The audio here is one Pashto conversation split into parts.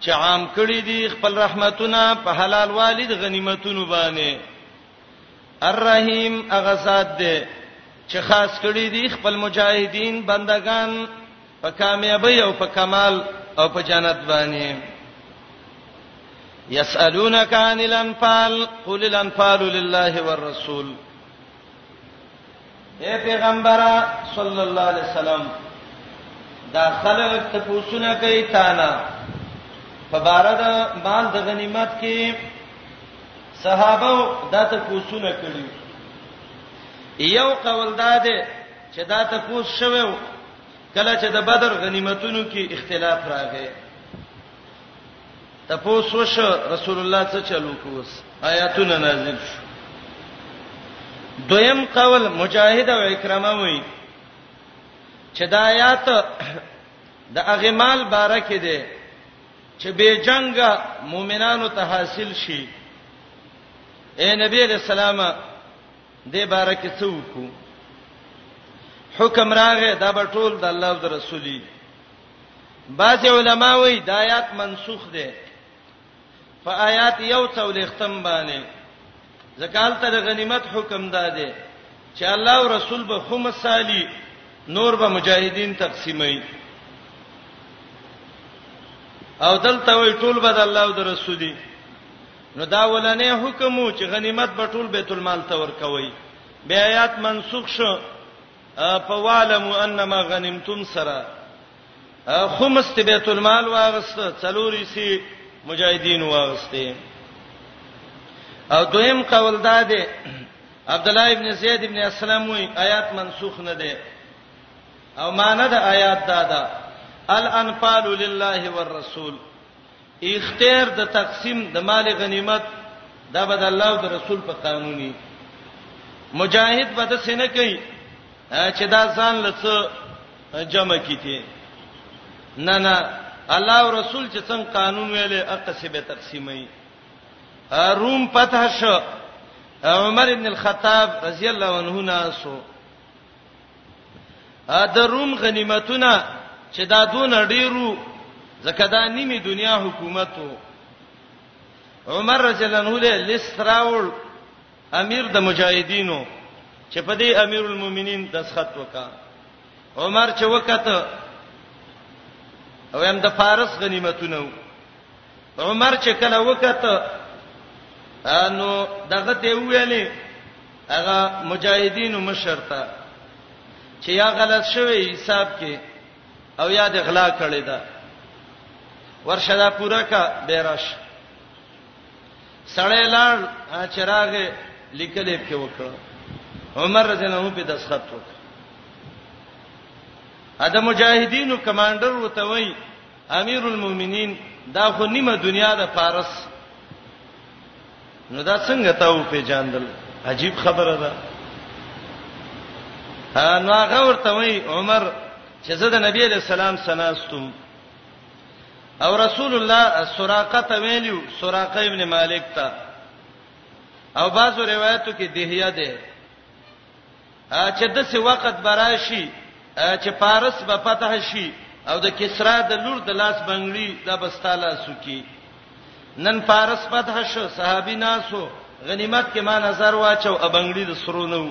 چې عام کړی دی خپل رحمتونه په حلال والد غنیمتونو باندې الرحیم هغه ذات دی چې خاص کړی دی خپل مجاهدین بندگان په کامیابی او په کمال او په جنت باندې یسالونک عن الانفال قل الانفال لله والرسول اے پیغمبر صلی الله علیه وسلم دا خلک ته پوښتنه کوي تا نه په بار د مال د غنیمت کې صحابه دا ته پوښتنه کړي یو قول دا دی چې دا ته پوښ شوو کله چې د بدر غنیمتونو کې اختلاف راغی تپوس وشو رسول الله څه چلو کوس آیاتونه نازل شو دویم قول مجاهد او اکرامه وی چې دا آیات د هغه مال بارکه دي چې به جنگ مؤمنانو ته حاصل شي اے نبی علیہ السلام دې بارکه څه وکړو حکم راغې دا به ټول د الله او رسولي بعض علما وایي د آیات منسوخ دي په آیات یو څولېختم باندې زکال ته غنیمت حکم دادې چې الله او رسول به خو مسالی نور به مجاهدین تقسیمای او دلته وی ټول به د الله او د رسولي نو دا ولنې حکم چې غنیمت به ټول بیت المال ته ورکوي بیا آیات منسوخ شو په والم انما غنیمتم سره خمس ته بیت المال واغست څلوري سي مجاهدین واغسته او دویم قول دا دی عبد الله ابن زید ابن اسلم وی آیات منسوخ نه دی او معنی د آیات دا ده الانفال لله والرسول اختیار د تقسیم د مال غنیمت دا به د الله او د رسول په قانوني مجاهد به د سینه کوي چې دا ځان لڅ جمع کیته نه نه الله او رسول چې څنګه قانون ویلې اقصه به تقسیمي روم فتح شو عمر ابن الخطاب رضی الله عنه ناسو د روم غنیمتونه چې دا دون ډیرو زکه دا نیمه دنیا حکومت وو عمر رضی الله عنه له لستراول امیر د مجاهدینو چې په دې امیر المؤمنین دسخط وکا عمر چې وکته او هم د فارس غنیمتونه وو عمر چې کله وکته نو دغه ته ویلې هغه مجاهدینو مشرتا چې یا غلط شوی حساب کې او یا د غلا کړی دا ورشدا پورا کا بیرش سړی لاړ چراغ لیکلې په وکړه عمر رضی الله عنه په دسخط وکړه اده مجاهدینو کمانډر وته وای امیر المؤمنین دا خو نیمه دنیا د فارس نو دا څنګه تا و پیجاندل عجیب خبره ده نو هغه ورته وای عمر چې زه د نبی له سلام سناستم او رسول الله سراقه ته ویلو سراقه ابن مالک ته او بعضو روایتو کې دهیا ده چې داسې وخت به راشي چې فارس به فتح شي او د کسرا د لور د لاس بنگړي د بستاله سکی نن فارس فتح شو صحابي ناسو غنیمت کې ما نظر واچو ابنګړي د سرو نو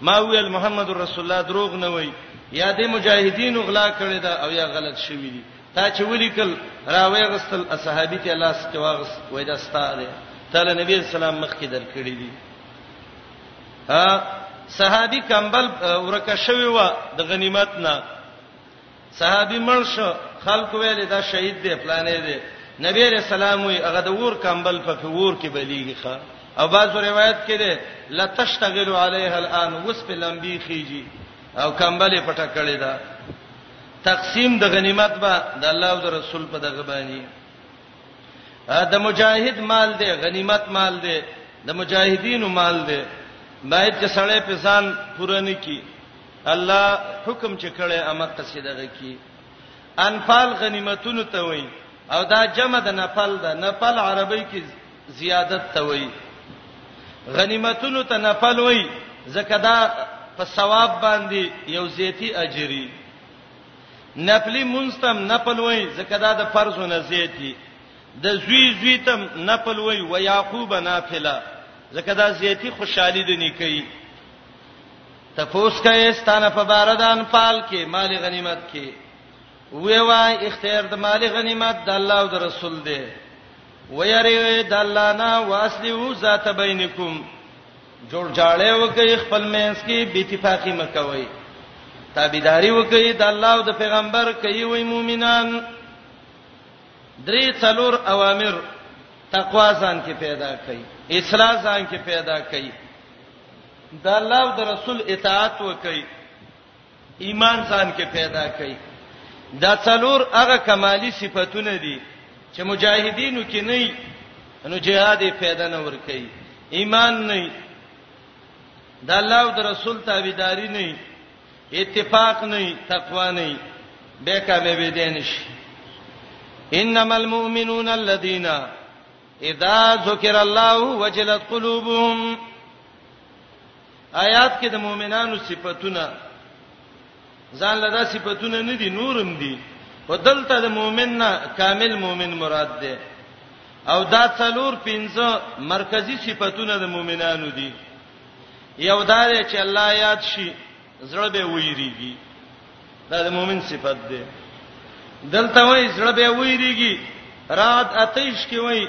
ما ویل محمد رسول الله دروغ نه وای یا د مجاهدین غلا کړی دا او یا غلط شوی دی تا چې ولیکل راوی غسل صحابي ته لاس کې واغس وای دا ستاره تعالی نبی اسلام مخ کې درکړی دی صحابي کمبل ورکه شوی و د غنیمت نه صحابي مړ شو خلق ویل دا شهید دی پلانې دی نبی رسول الله وی هغه د ور کمبل په ور کې بلیږي ښا او باز روایت کې ده لا تشتغل علیها الان وس په لمبي خيږي او کمبل پټه کړی دا تقسیم د غنیمت به د الله او رسول په دغه باندې د مجاهد مال دی غنیمت مال دی د مجاهدینو مال دی باید چې سړی په ځان پوره نه کی الله حکم چې کړي امر قصیدغه کی انفال غنیمتونو ته وای او دا جمع د نفل ده نفل عربی کې زیادت ته وای غنیمتونو ته نفل وای زکه دا په ثواب باندې یو زیتی اجری نفلی مونږ تم نفل وای ځکه دا د فرض نه زیات دي د زوی زوی تم نفل وای و یعقوب نافله ځکه دا زیاتی خوشحالي د نیکی تفوس کوي ستانه په بار د انفال کې مال غنیمت کې وی وای اختیار د مال غنیمت د الله او د رسول دی ویری د الله نه واسلیو ذات بینکم جوړ جاړې وکي خپل مینس کې بي اتفاقی مکوي تابعداري وکي د الله او د پیغمبر کوي وي مؤمنان درې څلور اوامر تقوا ځان کې پیدا کړي اصلاح ځان کې پیدا کړي د الله او د رسول اطاعت وکړي ایمان ځان کې پیدا کړي دا څلور هغه کمالي صفاتونه دي چې مجاهدینو کې نه نو جهاد یې پیدا نه ور کوي ایمان نه د الله او د رسول تابعداري نه اتفاق نه تقوا نه به کمه به دین شي انما المؤمنون الذين اذا ذكر الله وجلت قلوبهم آیات کې د مؤمنانو صفاتونه ځان له دا صفاتونه نه دي نورم دي په دلته د مؤمن نه کامل مؤمن مراد ده او دا څلور پنځه مرکزی صفاتونه د مؤمنانو دي یو دا دی چې الله یاد شي زړه به ویریږي دا د مؤمن صفت ده دلته وایي زړه به ویریږي رات اتیش کې وایي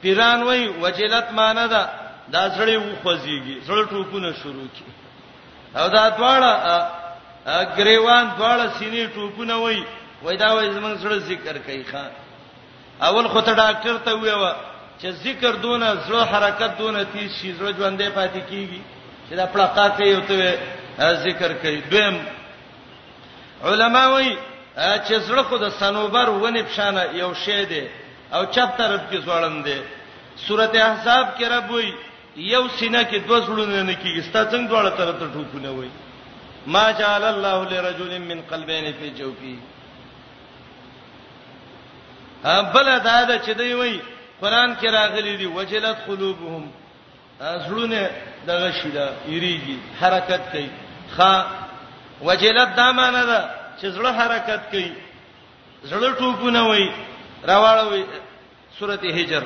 پیران وای وجلت معنی ده دا زړه وخوځيږي زړه ټوپونه شروع کی او دا دواړه ګریوان دواړه سینې ټوپونه وای وای دا وای زمنګ زړه ذکر کوي ښا اول خو ته ډاکټر ته ویوا چې ذکر دونه زړه حرکت دونه تیز شي زړه ژوندې پاتې کیږي چې دا پړقا کوي او ته ذکر کوي دویم علما وای چې زړه خو د سنوبر ونی پښانه یو شی دی او چپ طرف کې ځوړند دی سورته احزاب کې رب وای یو سینه کې دوه زړونه نه کیږي ستا څنګه دواړه طرف ته ټوپونه وای ما جعل الله لرجل من قلبين في جوفه بل دا د چې دی وای قران کې راغلي دي وجلت قلوبهم زړونه دغه شیدا یریږي حرکت کوي خا وجلت دا معنی ده چې زړه حرکت کوي زړه ټوپونه وای راواړوي سورته هجر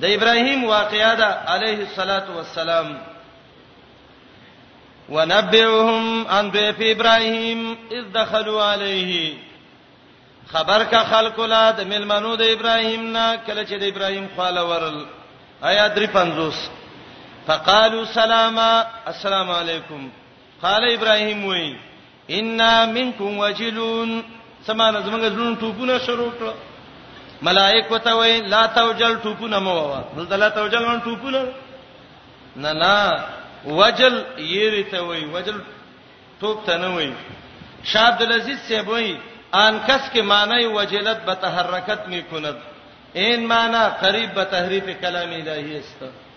د ابراهيم واقعا ده عليه الصلاه والسلام ونبئهم ان ضيف ابراهيم اذ دخلوا عليه خبر کا خلق لا د ملمنو د ابراهيم نا کله چې د ابراهيم خاله ورل آیا 350 فقالوا سلاما السلام علیکم قال ابراهيم وی انا منکم وجلون سمانه زمونږ زړونو ټوپونه شروع کړو ملائکه ته وای لا توجل ټوپونه مو ووا دلته لا توجل ون ټوپونه نه نه وجل یری ته وای وجل ټوپ ته نه وای شاه عبد العزيز سی وای ان کس کې معنی وجلت به تحرکت می کند این معنی قریب به تحریف کلام الهی است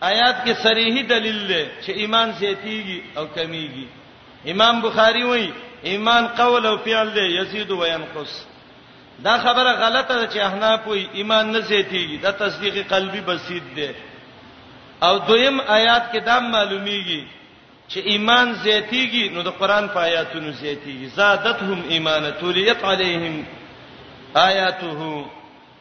آیات کې صریحي دلیل دی چې ایمان زیاتیږي او کمیږي امام بخاری وایي ایمان قول او فعل دی یزيد و ينقص دا خبره غلطه ده چې احناف وایي ایمان نه زیاتیږي دا تصدیق قلبي بسیط دی او دویم آیات کې دا معلومیږي چې ایمان زیاتیږي نو د قران په آیاتونو زیاتیږي زادتهم ایمانه تولیت علیهم آیاته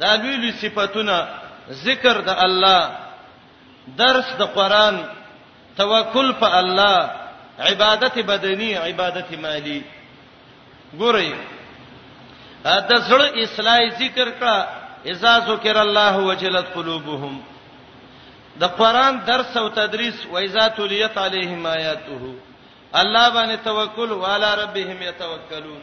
دا لوی لوی صفاتونه ذکر د الله درس د قران توکل په الله عبادت بدني عبادت مالی ګورئ د زړه اصلاح ذکر کړه اذا ذکر الله وجلت قلوبهم د قران درس او تدریس و اذا تلیت علیهم آیاته الله باندې توکل والا ربهم یتوکلون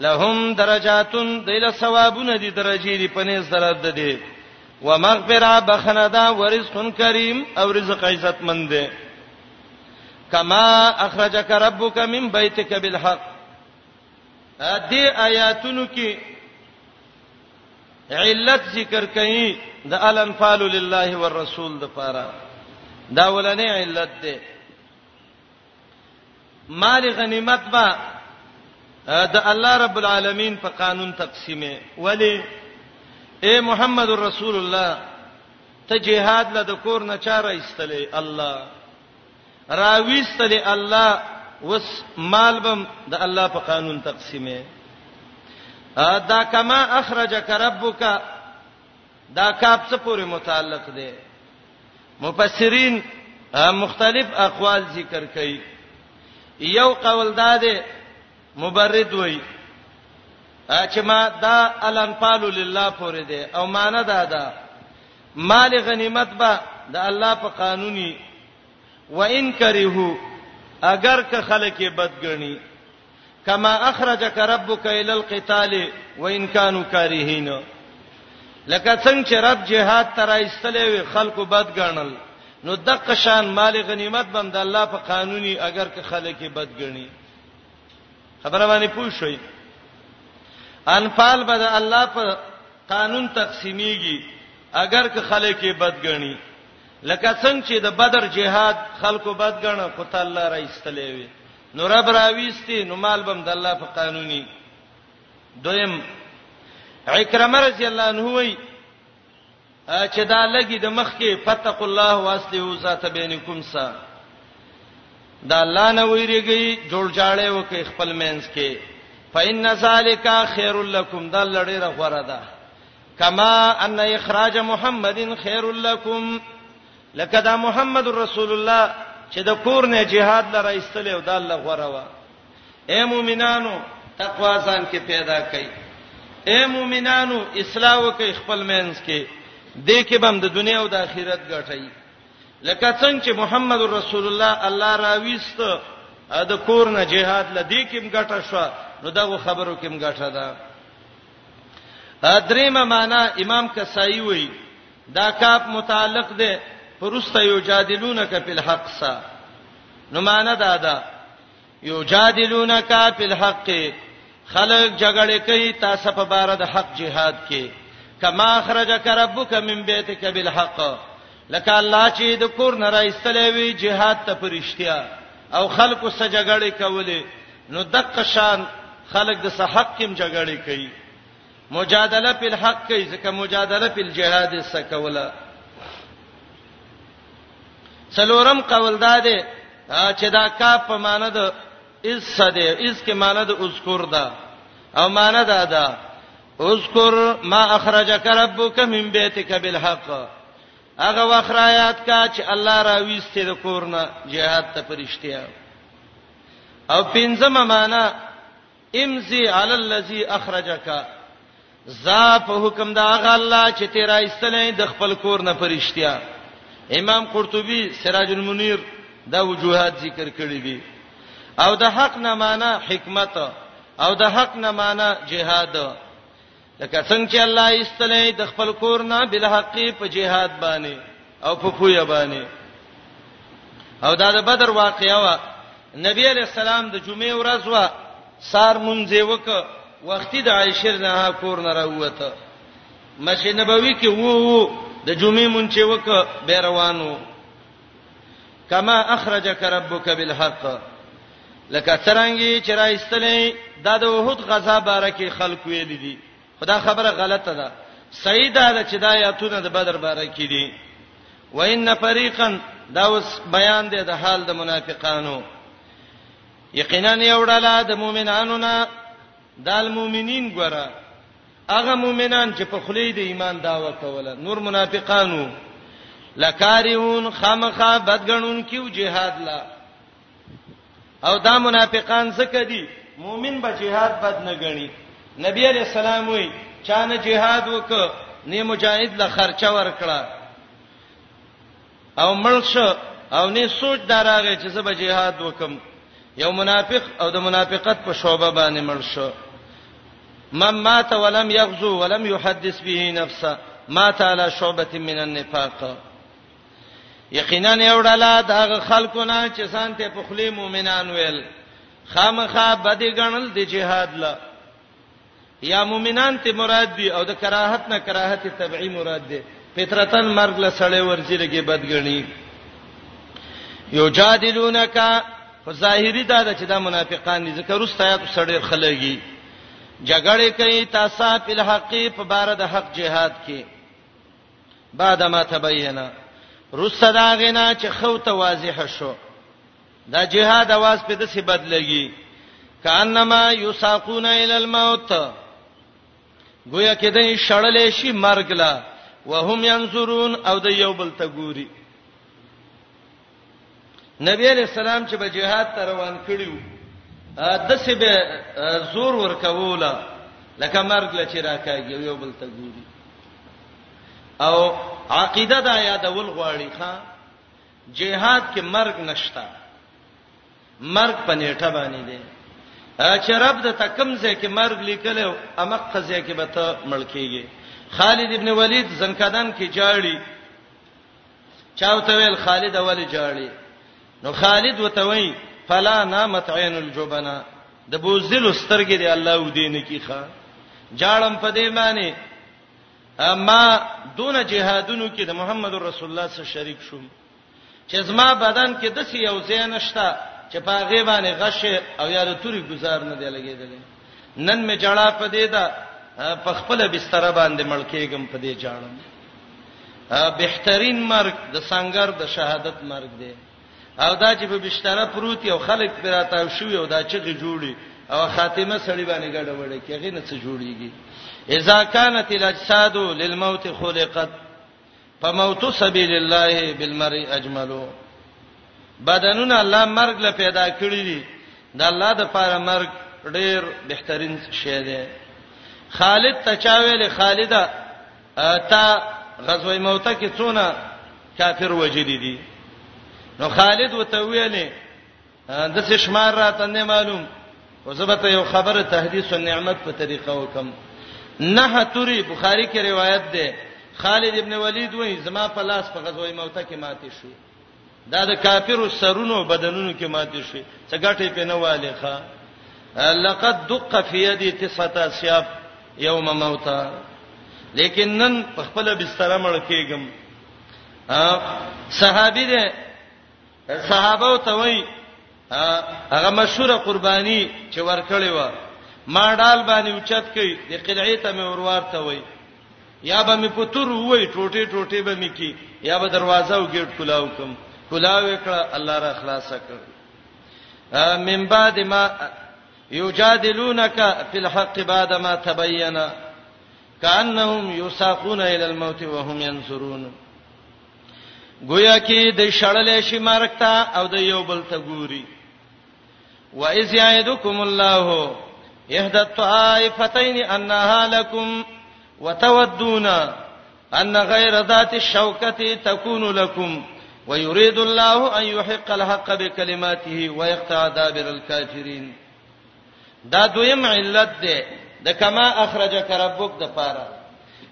لهم درجاتن دله ثوابونه دي درجه دي پنيز درد ده دي ومغفرة بخنه ده ورزق کریم او رزق عزت مند ده کما اخرجک ربک من بیتک بالحق ا دې آیاتونو کې علت ذکر کړي د الانفال لله والرسول د پاره دا ولنې علت ده مال غنیمت با د الله رب العالمین په قانون تقسیمه ولی اے محمد رسول الله ته جهاد له د کور نه چاره ایستلې الله راويستلې الله وس مال بم د الله په قانون تقسیمه دا کما اخرجک ربک دا کاپ څه پورې متعلق دی مفسرین مختلف اقوال ذکر کوي یو قول دا دی مبرد وای چې ما دا الانفال لله پورې دی او معنا دا ده مال غنیمت به د الله په قانوني وان کرهو اگر که خلک بدګنی کما اخرجک ربک الی القتال وان کانوا کارهین لکه څنګه چې رب جهاد ترایستلې وي خلکو بد ګڼل نو دغه شان مال غنیمت بم د الله په قانوني اگر که خلک بد ګڼي خبره باندې پوه شئ انفال به د الله په قانون تقسیمیږي اگر که خلک بد ګڼي لکه څنګه چې د بدر جهاد خلکو بد ګڼه خو تعالی را ایستلې وي نو رب راويستي نو مال بم د الله په قانوني دویم عکرمه رضی الله عنه وی چې دا لګي د مخ کې فتق الله واسلیو ذات بینکم سا دا الله نه ویریږي جوړ جاړې وکي خپل مینس کې فإن ذالک خیر لکم دا لړې را غره ده کما ان اخراج محمدن خیر لکم لکه دا محمد رسول الله چې د کور نه جهاد لره ایستل او د الله غوړه و اے مؤمنانو تقوا ځان کې پیدا کړئ اے مؤمنانو اصلاح وکړئ خپل مینس کې دې کې بم د دنیا او د آخرت ګټئ لکه څنګه چې محمد رسول الله الله راويست د کور نه جهاد لدی کې مګټه شو نو دغه خبرو کې مګټه ده دریمه معنا امام کسائی وایي دا کاف متعلق ده پرسته یو جادلونک فی الحق سا نو معنا دا ده یو جادلونک فی الحق خلق جګړه کوي تاسو په بار د حق جهاد کې کما خرجک ربک من بیتک بالحق لکه الله چې د کور نه راستلې وی jihad ته پرشتیا او خلکو سره جګړه کولې نو دک شان خلک د صحق کېم جګړه کوي مجادله په حق کوي ځکه مجادله په جهاد سره کوله څلورم قول دا دی چې دا کا په معنی د اس سده اس کې معنی د اذکر دا او معنی دا دا اذکر ما اخرجک ربک من بیتک بالحق هغه وخرایات کا چې الله را ویسته د کورنه jihad ته پرشتیا او پنځمه معنی امضي علی الذی اخرجک زا په حکم دا غ الله چې ته راایستلې د خپل کور نه پرشتیا امام قرطبي سراج المنیر دا وجوهات ذکر کړی دي او د حق نه معنا حکمت او د حق نه معنا جهاد لکه څنګه چې الله ایستلې د خپل کور نه بل حق په جهاد باندې او په پویا باندې او دا د بدر واقعا وا نبی علیہ السلام د جمعې ورځ وا سار مونږه وک وختي د عائشه نه کور نه راوته مسجد نبوي کې وو د جمعې مونږه وک به روانو کما اخرجک ربک بالحق لکه څنګه چې راځتلې دا د وحود غزا بارکه خلق ویل دي خدا خبره غلطه ده صحیح ده چې دا آیاتونه د بدر بارکه دي وان فريقا دا اوس بیان دی د حال د منافقانو یقینا یو ډله د مؤمنانو نه د المؤمنین ګره هغه مؤمنان چې په خلی د ایمان داوا کوله نور منافقانو لکاریون خامخا بدګنون کیو جهاد لا او دا منافقان زکه دي مؤمن به جهاد بد نه غني نبی علیہ السلام وی چانه جهاد وک نه مجاهد له خرچه ورکړه او ملک شو او نه سوچ دراغه چې زب جهاد وکم یو منافق او د منافقت په شوبه باندې مړ شو من مات ولم يغزو ولم يحدث به نفسه مات على شعبه من النفاق یقینا یو ډله دغه خلکو نه چې سانته په خلی مؤمنان ویل خامخا بدی ګڼل د جهاد لا یا مومنان ته مراد دي او د کراهت نه کراهت طبيعي مراد دي فطرتن مرګ له سړی ورځي لګي بدګنی یجادلونک ظاهری دا چې دا منافقان دي ذکر واستایات سړی خلګي جګړه کوي تاسو په حق په بار د حق جهاد کې بعد ما تبینا رسدا غنا چې خو ته واضح شو دا جهاد आवाज په دسه بدلږي کانما یساقون ال الموت گویا کې دای شړلې شي مرګ لا وهم ينظرون او د یو بل ته ګوري نبی علیہ السلام چې به جهاد ته روان کړیو دسه به زور ورکوله لکه مرګ لچې راکاږي یو بل ته ګوري او عقیده دا یادول غواړي ښا جهاد کې مرګ نشته مرګ په نیټه باندې دی چې رب د تکم ځای کې مرګ لیکل او امق ځای کې به ته مړ کیږي خالد ابن ولید زنکدان کې جاړي چاوته ویل خالد اولی جاړي نو خالد وتوي فلا نامت عین الجبنا د بوزل سترګې دی الله ودین کیخه جاړم په دې معنی ما دونه جهادونو کې د محمد رسول الله سره شریک شوم چې زما بدن کې د سی یو ځای نشته چې په هغه باندې غشه او یا د توري گزار نه دی لګیدل نن می جړه په دې دا په خپل بستر باندې ملکېګم په دې جاړم بهترین مرګ د سنگر د شهادت مرګ دی او دا چې په بشتره پروت یو خلک پراته شو یو دا چې جوړي او خاتمه سړی باندې ګډه وړي کېږي نه څه جوړيږي اذا كانت الاجساد للموت خلقت فموت سبيل الله بالمرء اجمل بدنونه الله مرګ له پیدا کړی دي د الله د پاره مرګ ډیر بهترین شی دی خالد تچاویل خالدا تا غزوه موته کې څونه کافر وجلی دي نو خالد وته ویلې د څه شمار راته نه معلوم او زبته یو خبره تحدیث النعمت په طریقه وکم نه توري بخاری کې روایت ده خالد ابن ولید وایي زما په لاس په غزوه موته کې ماته شو دا د کافرو سرونو بدنونو کې ماتې شوې څه ګټې په نه والي ښا لقد دق فی یدی تسعه اسیاب یوم موتا لیکن نن په خپل بستر مړ کېږم صحابي دې صحابه ته وای هغه مشهوره قرباني چې ورکړې و ما ډال باندې اوچت کړي د قلعې ته مې ورورته وای یا به می په تور وای ټوټه ټوټه به می کی یا به دروازه او گیټ کلاو کوم کلاو کړه الله را خلاص کړ من بعد ما یجادلونک فی الحق بعد ما تبین کانهم یساقون الی الموت وهم ينظرون گویا کې د شړلې شي مرګ ته او د یو بل ته ګوري وَإِذْ يَعِدُكُمُ اللَّهُ إِحْدَى الطَّائِفَتَيْنِ أَنَّهَا لَكُمْ وَتَوَدُّونَ أَنَّ غَيْرَ ذَاتِ الشَّوْكَةِ تَكُونُ لَكُمْ ويريد الله ان يحق الحق بكلماته ويقطع دابر الكافرين دا دویم علت ده د کما اخرجک ربک د پاره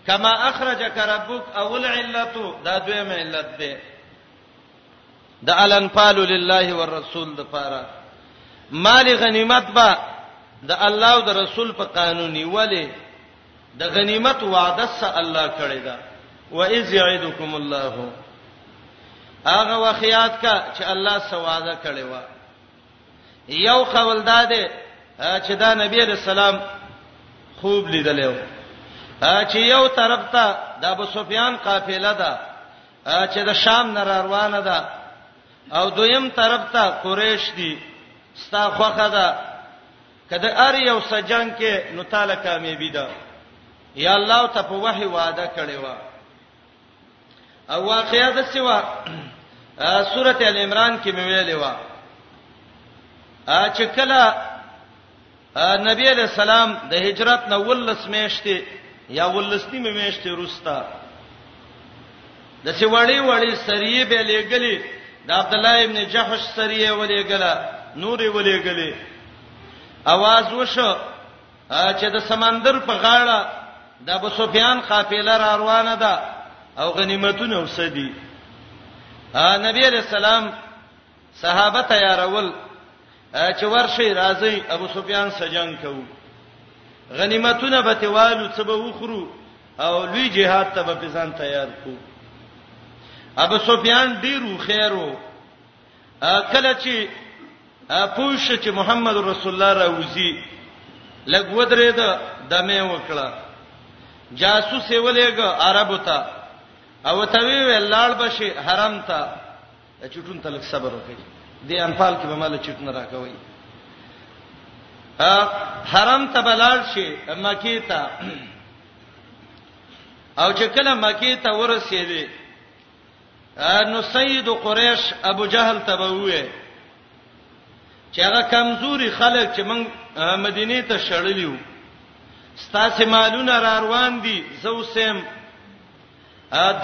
کما اخرجک ربک اول علتو دا دویم علت ده د الانفال لله والرسول د پاره مال غنیمت با د الله او د رسول په قانوني ولی د غنیمت وعده سره الله کړی دا و اذ یعدکم الله هغه وخیات کا چې الله سره وعده کړی و یو قول دا دی چې دا نبی رسول الله خوب لیدلې و چې یو طرف ته د ابو سفیان قافله ده چې د شام نه روانه ده او دویم طرف ته قریش دي ستا خوخه ده کله ار یو سجن کې نو تعالی کامیابی ده یا الله ته په وحی وعده کړی و او واقعیا د سیوا سورته ال عمران کې مې ویلې و چې کله نبی علیہ السلام د هجرت نه ولس میشته یا ولسنی میشته روستا د څه وړي وړي سریه به لګلی د عبد الله ابن جحش سریه ولېګلا نورې ولېګلې आवाज وشو چې د سمندر په غاړه د ابو سفیان قافله را روانه ده او غنیمتونه وسدي نبی علیہ السلام صحابه تیارول چې ورشي راځي ابو سفیان سجنګ کو غنیمتونه به تیوالو څه به وخرو او لوی جهاد ته به ځان تیار کو ابو سفیان ډیرو خیرو کله چې پوښ چې محمد رسول الله راوځي لګ ودرې ده دمه وکړه جاسوس یې ولېګ عربو ته او ته وی ولاړ بشي حرم ته دا چټون تلک صبر وکړي دې انفال کې به مال چټون راکوي حرم ته بلال شي مکی ته او چې کله مکی ته ورسېږي نو سید قریش ابو جهل ته ووې چې هغه کمزوري خلک چې موږ مدینه ته شړلیو ستاسو مالونه را روان دي زوسم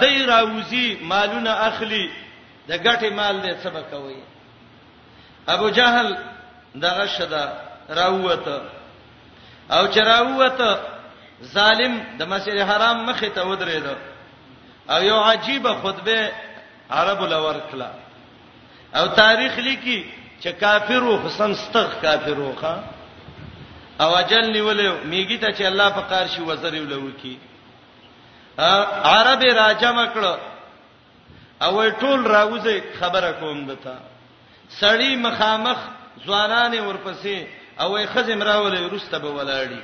دی راوزی مالونه اخلي د ګټه مال دې څه بکوي ابو جهل دغه شدا راوته او چې راوته ظالم د مسجد حرام مخې ته ودرېد او یو عجیب خطبه عرب لور کړه او تاریخ لیکي چې کافرو حسن ستغ کافرو ښا او اجل نیولې میګی ته چې الله په قار شي وزر یو لوي کی عرب راجم کړو او ټول راوځي خبره کوم دته سړی مخامخ ځوانان ورپسې او یې خزم راولې ورسته به ولاړی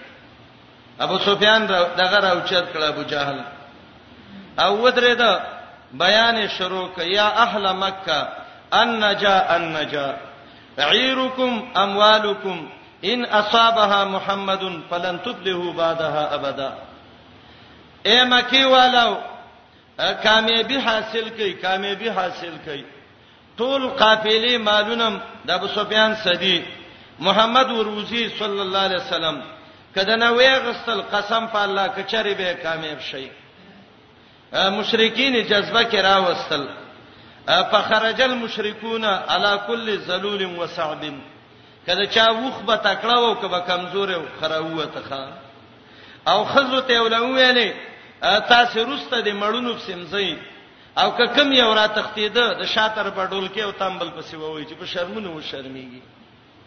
ابو سفیان دغه راوچت کړه ابو جهل او ودرې دا بیان شروع ک یا اهل مکه ان نجا ان نجا عیرکم اموالکم ان اصابها محمد فلن تبلهوا بعدها ابدا اے مکی والو کامیابی حاصل کړئ کامیابی حاصل کړئ ټول قافلې مالونم د ابو سفیان سدی محمد وروزی صلی الله علیه وسلم کده نه وې غستل قسم په الله کچری به کامیاب شي مشرکین جذبه کې راوستل فخرج المشركون على كل ذلول وصعب کله چا وخ به تکړه او کبه کمزور او خراوه تخا او خزو ته ولوم ویلې تاسو روسته د مړونو سمځي او که کم یو را تختیده د شاتر په ډول کې او تامبل پسې ووي چې په شرمونه و شرمېږي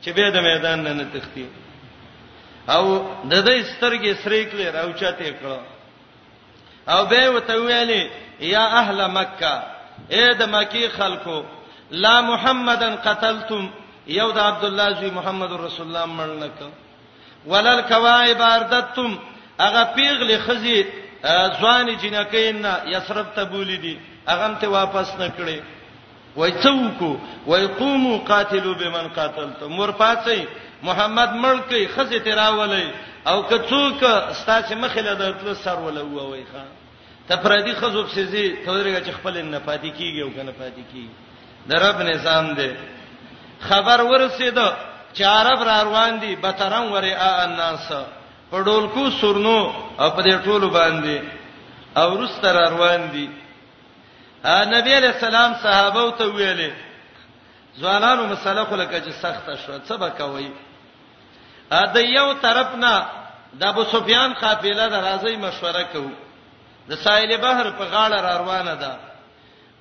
چې به د میدان نه نه تختی او د دې سترګې سرې کړې راوچته کړو او به وته ویلې یا اهل مکه اے د مکی خلکو لا محمدن قتلتم یو د عبد الله زوی محمد رسول الله مړ نکړ ولل کوایب اردتم هغه پیغلې خزي ځوان جنکې نه یسرب ته بولی دي هغه ته واپس نکړي وای څوکو وای قومو قاتلو بمن قاتلتم مور پاتې محمد ملکی خزه تراولې او که څوک ستاسو مخې له دتل سر ولوي ښا ته پردي خزو په سيزي ته ورګه چې خپل نه پاتې کیږي او کنه پاتې کیږي د رب نظام دی خبر ورسید چې عرب را روان دي بترم وری ا الناس په ډولکو سرنو او په دې ټولو باندې او رستر روان دي نبی علیہ السلام صحابه ته ویلې ځوانانو مسله خلک چې سخته شو څه بکوي د یو طرف نه د ابو سفیان قافله د راځي مشوره کوي د ساحل بحر په غاړه را روانه ده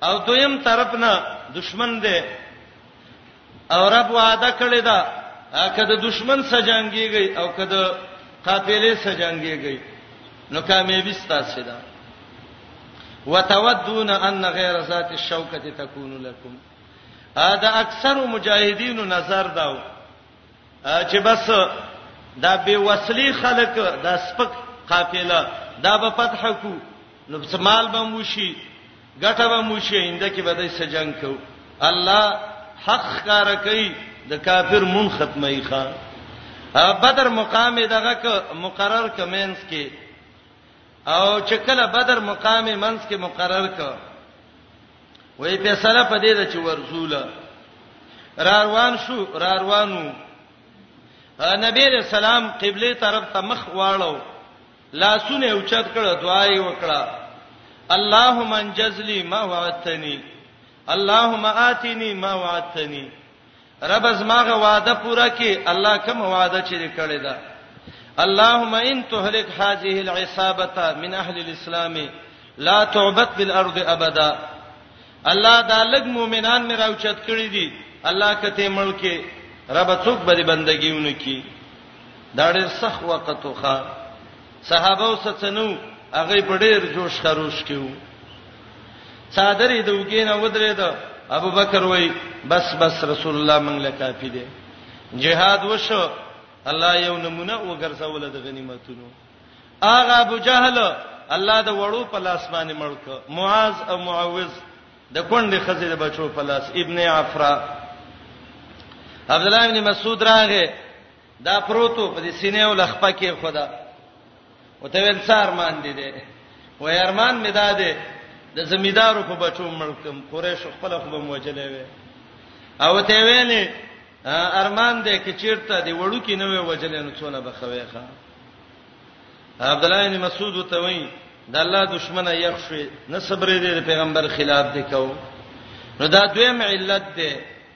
او دویم طرف نه دشمن دی او رب وعده کړی دا کله دشمن سجانګيږي او کله قافله سجانګيږي نو کامیابی ستاسو ده وتودون ان غیر ذات الشوکه تكون لكم دا اکثر مجاهدینو نظر داو چې بس دا بے وسلی خلک دا سپک قافله دا به فتح کو نو سمال به موشي ګټه به موشي اینده کې به دای سجنګ کو الله حق کار کوي د کافر مون ختمي ښا بدر مقام دغه مقرر کمنس کې او چې کله بدر مقام منځ کې مقرر ک وې فیصله پدې ده چې ورزوله را روان شو را روانو نبی رسول سلام قبله طرف ته مخ واړو لاسونه اوچت کړه دعای وکړه اللهم انجزلی ما وعدتنی اللهم آتنی ما وعدتنی ربه زما غ وعده پوره کی الله کوم وعده چې دې کړې ده اللهم ان تهلك هذه العصابه من اهل الاسلام لا تعبد بالارض ابدا الله دا لګ مؤمنان مې راوچت کړی دي الله کته ملکه رب څوک به بندګیونه کی دا ډېر سخت وخت وخا صحابه وسڅنو هغه په ډېر جوش خروش کیو څادر یې د وګې نه ودرېد ابو بکر وای بس بس رسول الله مونږ له کافی دی جهاد وشو الله یو نمونه وګرځول د غنیمتونو اغه ابو جهل الله د وړو په لاس باندې مړک معاذ او معوذ د کونډې خزې د بچو په لاس ابن عفرا عبد الله ابن مسعود راغه دا پروتو په دې سینې ول خپکه خدا او ته ویل څار مان دي دي و ارمان مې دا دي د زمیدارو په بچو ملکم قریش خپل خو به موجلې وي او ته ویلې ارمان دې کې چیرته دی وړو کې نه وي وجلې نو څونه بخوي ښا عبد الله بن مسعود ته وایي د الله دشمنه یخ شوي نه صبرې دې پیغمبر خلاف دې کو نو دا دویم علت دی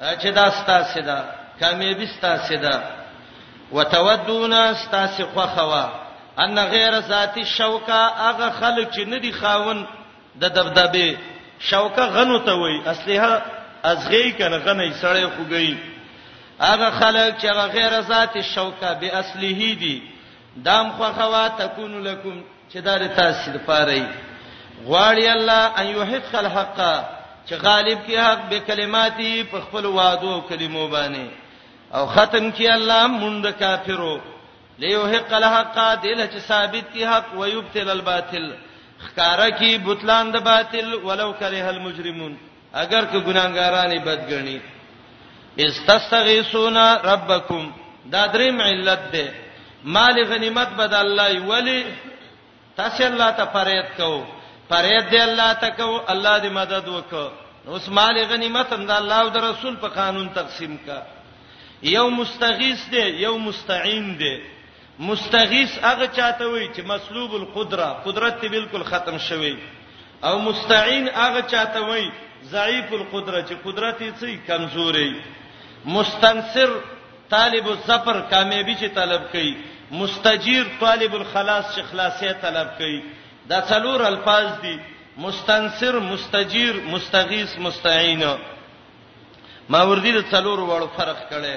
چې دا ستاسو ده کامیابی ستاسو ده وتودون ستاسو خوخوا ان غیر ذاتی الشوکه هغه خلک چې ندي خاون د دبدبه شوکه غنو ته وای اصله ازغی کنه غنې سړی خوګی هغه خلک چې هغه غیر ذاتی الشوکه به اصله دي دام خوخوا تكون لكم چې دا د تاسو لپاره وي غواړي الله ان يحق الحق چې غالب کې حق به کلماتي په خپل وادو کلمو باندې او ختم کې الله مونږ کافرو ليحق الحق دل چې ثابت کې حق ويبتل الباطل خکارا کې بوتلان د باطل ولو کرے المجرمون اگر که ګناګارانه بد غني استستغیثون ربکم دا دریم علت ده مال غنیمت بد الله ولی تاسو الله ته فرید کو فرید دی الله ته کو الله دې مدد وکړو اوس مال غنیمت هم د الله او د رسول په قانون تقسیم کا یو مستغیث دی یو مستعین دی مستغیث هغه چاته وایي چې مسلوب القدره قدرت یې بالکل ختم شوی او مستعین هغه چاته وایي ضعیف القدره چې قدرت یې څه کمزوري مستنصر طالب الظفر کامیابی چې طلب کوي مستجیر طالب الخلاص چې خلاصې طلب کوي دا څلور الفاظ دي مستنصر مستجیر مستغیث مستعین ما وردی د څلور وړو فرق کړي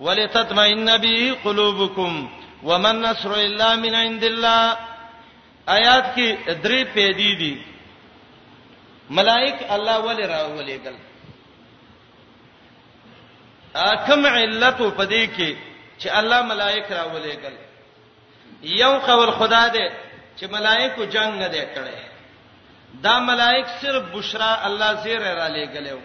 ولتطمئن به قلوبکم وما النصر الا من عند الله آیات کې درې پیدې دي ملائک الله ولې راولېګل اکم علت په دې کې چې الله ملائک راولېګل یو قول خدا دې چې ملائکو جنگ نه دی کړی دا ملائک صرف بشرا الله زیره را لېګلو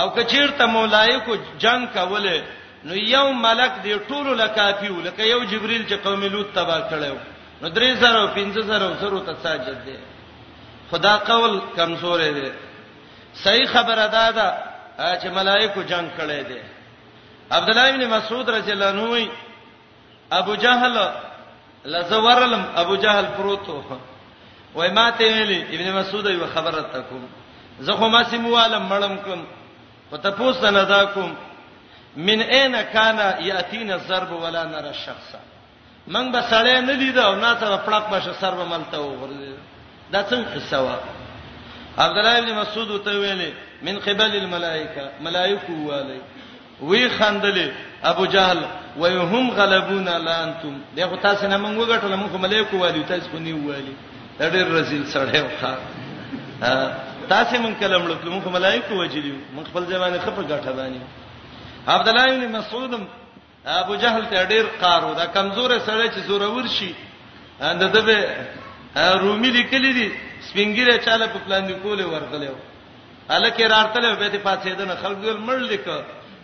او کچیرته ملائکو جنگ کوله نو یو ملک دی ټولو لکافیو لکه یو جبرئیل چې قوم لوط تبا کړو نو 3000 او 15000 زرو ته ساجد دی خدا قول کمزور دی صحیح خبره ده دا چې ملائکو جنگ کړي دي عبد الله ابن مسعود رضی الله عنه ابو جهل لزورلم ابو جهل پروتو وای ما ته ویلي ابن مسعود یو خبره تکوم زه خو ما سیموالم مړم کوم په تاسو نه دا کوم من اين کان یاتینا الضرب ولا نرى الشخص من به سړی نه لیدا او نه تر پړق بشه سر به ملته وغورځي دا څنګه قصه وا عبد الله ابن مسعود ته ویلي من قبل الملائکه ملائکه والی وی خندل ابو جهل وای هم غلبونا لانتم دا خو تاسو نه مونږ وګټل مونږ ملایکو والی تاسو خو نه والی دا ډېر رزیل سړی وخا تاسو مونږ کلم لکه مونږ ملایکو وجلی مونږ خپل ځمانه خپل ګټه باندې عبد الله ابن مسعود ابو جهل ته ډېر قارو دا کمزور سړی چې زور ور شي اند دبه رومي لیکلي دي سپینګیره چاله په پلان دی کوله ورغلې الکه رارتل به دې پاتېدنه خلک ول مړ لیک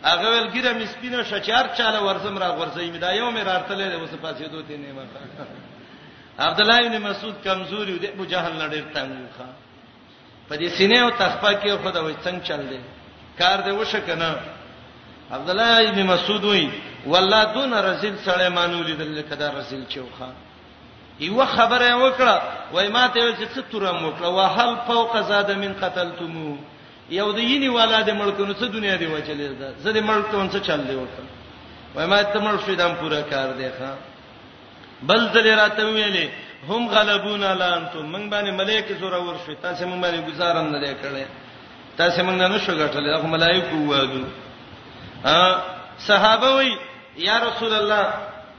هغه ول ګیره مې سپینه شچار چاله ورزم را غورځې مې دا یو مې رارتل دې اوس پاتېدو ته نه مخه عبد الله ابن مسعود کمزوري و دې ابو جهل لړې تنګوخه په دې سینې او تخپا کې خدا وې څنګه چل دې کار دې وشه کنه عبد الله ابن مسعود وی والله دون رزل سړی مانو لیدل کدا رزل چوخه یو خبره وکړه وای ما ته ویل چې څه تورم وکړه وهل فوق زاد من قتلتمو یو د یینی والا د ملکونو څه دنیا دی وچلې ده زه د ملک ته څه چل دی وکړه وای ما ته مل شو دم پورا کار دی ښا بل ځل راته ویلې هم غلبون الا انتم من باندې ملائکه زوره ورشي تاسو من باندې گزارم نه دی کړی تاسو من نه شو غټلې هغه ملائکه وادو ا صحابه وی یا رسول الله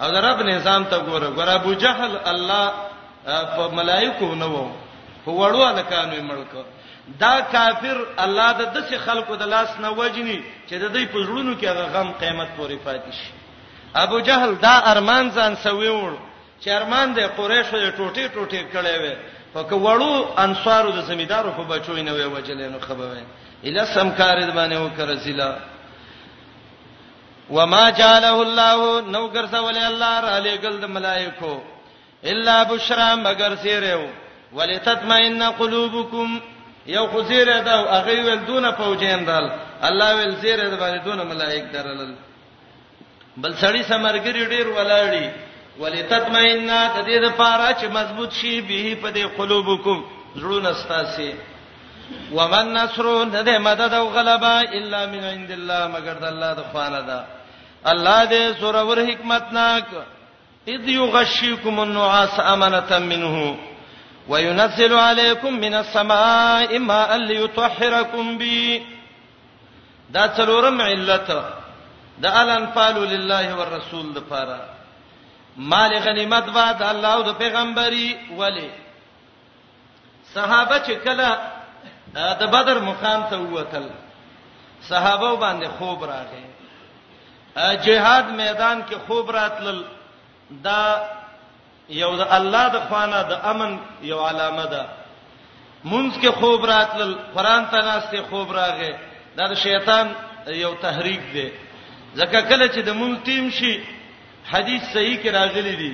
او رب نظام ته ګوره ګوره ابو جهل الله په ملائکو نه وو په وړو الکانو یې ملک دا کافر الله د دسه خلکو د لاس نه وجني چې د دې پزړونو کې هغه غم قیامت پورې پاتې شي ابو جهل دا ارمان ځان سوي وړ چې ارمان د قریشو د ټوټي ټوټي کړي وي په کوړو انصارو د زمیدارو په بچو نه وي وجلې نو خبره اله سمکار د باندې وکړه زیلا وما جعله الله نو ګرځول الله را لګل د ملائکو الا بشرا مگر سیرو ولتطمئن قلوبکم یو خزیره دا هغه ول دونه پوجین دال الله ول زیره د باندې دونه ملائک درلل بل سړی سمرګری ډیر ولاړی ولتطمئن د دې لپاره چې مضبوط شي به په دې قلوبکم زړونه ستاسي ومن نصر نه ده مدد او غلبه الا من عند الله مگر د الله د خوانه ده الله دې سور ور حکمت ناک اذ یغشیکم النعاس امنه منه وينزل عليكم من السماء ماء ليطهركم به دا څلورم علت د الانفال لله والرسول د پاره مال غنیمت بعد الله او د پیغمبري ولی صحابه چې کله د بدر مقام ته ووتل صحابه باندې خوب راغی جهاد میدان کې خوب راتلل دا یو د الله د خوانه د امن یو علامه ده مونږ کې خوب راتلل قران ته ناشته خوب راغې دا د شیطان یو تحریک دی ځکه کله چې د مونږ تیم شي حدیث صحیح کې راغلی دی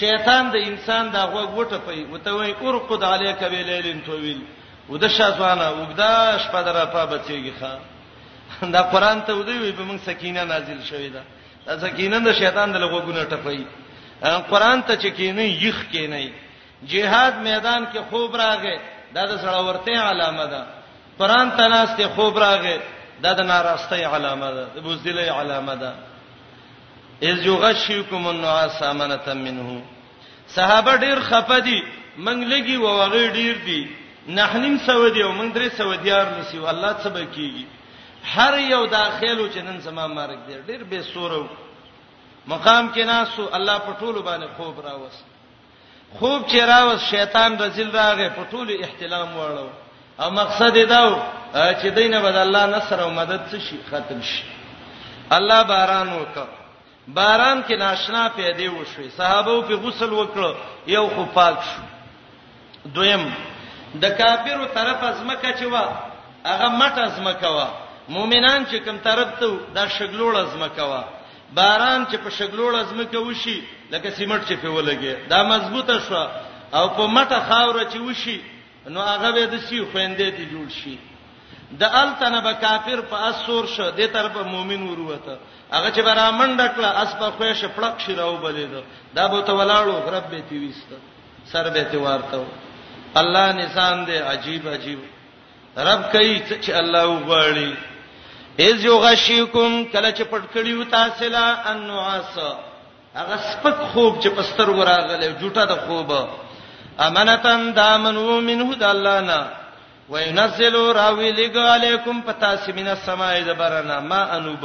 شیطان د انسان دا غوږ وټپي وتوي ارقد عليك بليل طويل ودشه ځوانه وګدا شپه درا په بچيږي ښا دا قران ته ودی وي په موږ سکینه نازل شوې ده دا سکینه د شیطان د لغوونه ټپي قران ته چې کینې یخ کینې جهاد میدان کې خوب راغې دا د سړورته علامه ده قران ته ناس ته خوب راغې دا د ناراستۍ علامه ده د بوزدلې علامه ده اذ یغشیکم النعاس امنه منه صحابه ډیر خپه دي منګ لګي و وغه ډیر دي نحنیم سعودي او منګ درې سعودیار نسی والله څه بکیږي هر یو داخلو چې نن زما مرګ دی ډیر بے سورو مقام کې ناسو الله په ټولو باندې خوب راوست خوب چې راوس شیطان رزل راغې په ټولو احتلام واړو او مقصد یې داو چې دینه بد الله نصر او مدد څه شي ختم شي الله باران وکړ باران کې ناشنا پیدا وشوي صحابه په غسل وکړو یو خو پاک شو دویم د کافرو طرف ازمکه چې وا هغه مټ ازمکه وا مؤمنان چې کوم طرف ته دا شګلوړ ازمکه وا باران چې په شګلوړ ازمکه وشي لکه سیمټ چې په ولګي دا مضبوطه شو او په مټه خاور چې وشي نو هغه به د سی خويندې دي جوړ شي د التنه به کافر په اسور شو د تر په مؤمن وروته هغه چې برامن ډکله اس په خوې شه پړق شي راو بلیدو دا به ته ولاړو رب به تی وسته سر به تی وارته الله نشان دې عجیب عجیب رب کوي څه چې الله وغواړي اذ یغشیکم کله چې پټ کړیو تاسو لا النعاس هغه سپک خوب چې پستر وراغله جوټه د خوب امانتن دامنو منه د الله نه وینزل راوی لګ علیکم پتا سمینه سمای د برنا ما انوب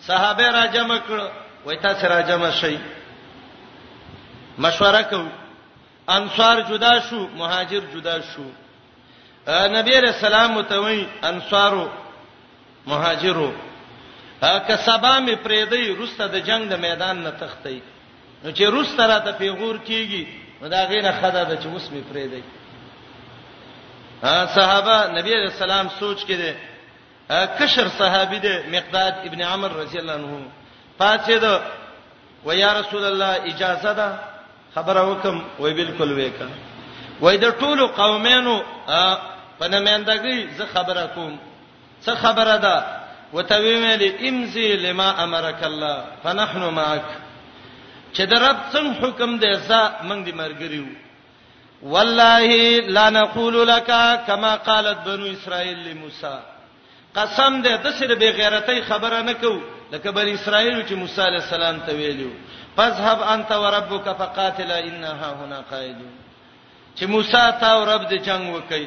صحابه را جمع کړ وای تاسو را جمع شئ مشوره کو انصار جدا شو مهاجر جدا شو نبی رسول الله متوي انصارو مهاجرو که سبا می پریدي روسته د جنگ د میدان نه تختی نو چې روسته را ته پیغور کیږي نو دا غینه خدا د چې اوس می پریدي صحابه نبی رسول الله سوچ کړي کشر صحابي دی مقداد ابن عمر رضی الله عنه پاتې ده و یا رسول الله اجازه ده خبره وکم وای بالکل وکا وای د ټولو قومینو په نمائندګۍ زه خبره کوم څه خبره ده وتوی ویل امزي لما امرك الله فنحن معك چې د رب څنګه حکم دی زه موږ دې مرګریو والله لا نقول لك كما قالت بنو اسرائيل لموسى قسم دې د سر به غیرتۍ خبره نه کو لکه بنی اسرائیل چې موسی علی السلام ته ویلو فذهب انت وربك فقاتلا انها هنا قائدون چې موسی تا او رب دې جنگ وکړي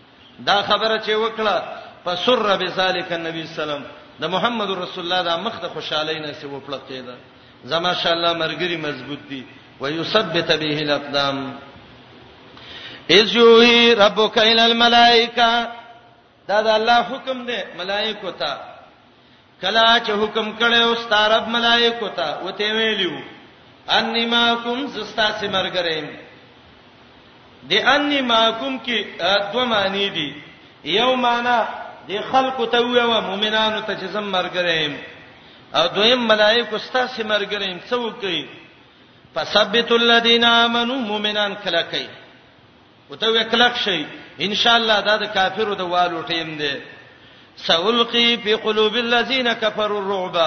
دا خبره چې وکړه فسر بذالک النبي سلام د محمد رسول الله د مخ د خوشحالي نه سی وپړتې ده زما شاء الله مرګري مضبوط دي ويثبت به الاقدام اذ یوهی ربک الی الملائکه دا د الله حکم دی ملائکه ته کله چې حکم کړي او ستارب ملائکو ته وته ویلو انی ماکم زستا سي مرګریم د انی ماکم کې دوه معنی دي یو معنی د خلکو ته ویو مؤمنانو ته چې زم مرګریم او دویم ملائکو ستا سي مرګریم څوک کوي فثبت الذين امنوا مؤمنان کله کوي وته وکلک شي ان شاء الله دا د کافرو د والو ټیم دی سولقي فی قلوب الذین کفروا الرعب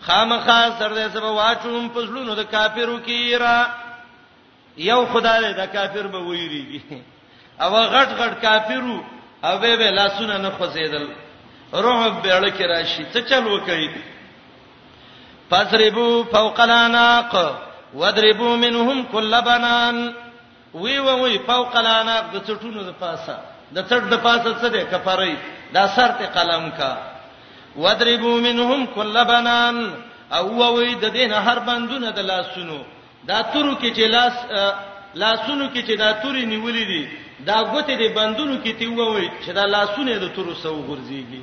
خامخا سر دې سبا واچوم په زړونو د کافرو کې را یو خدای د کافر به ویریږي او غټ غټ کافرو او به به لاسونه نه خوځیدل روح به اړه کې راشي څه چل وکړي فضربوا فوق الاناق واضربوا منهم كل بنان وی و وی فوق الاناق د څټونو د پاسه د څټ د پاسه څه ده کفرای دا سر ته قلم کا وضربوا منهم كل بنان او وی د دین هر بندونه د لاسونو دا تورو کې چې لاس لاسونو کې چې دا توري نیولې دي دا ګوتې د بندونو کې تی ووي چې دا لاسونه د تورو سو غورځيږي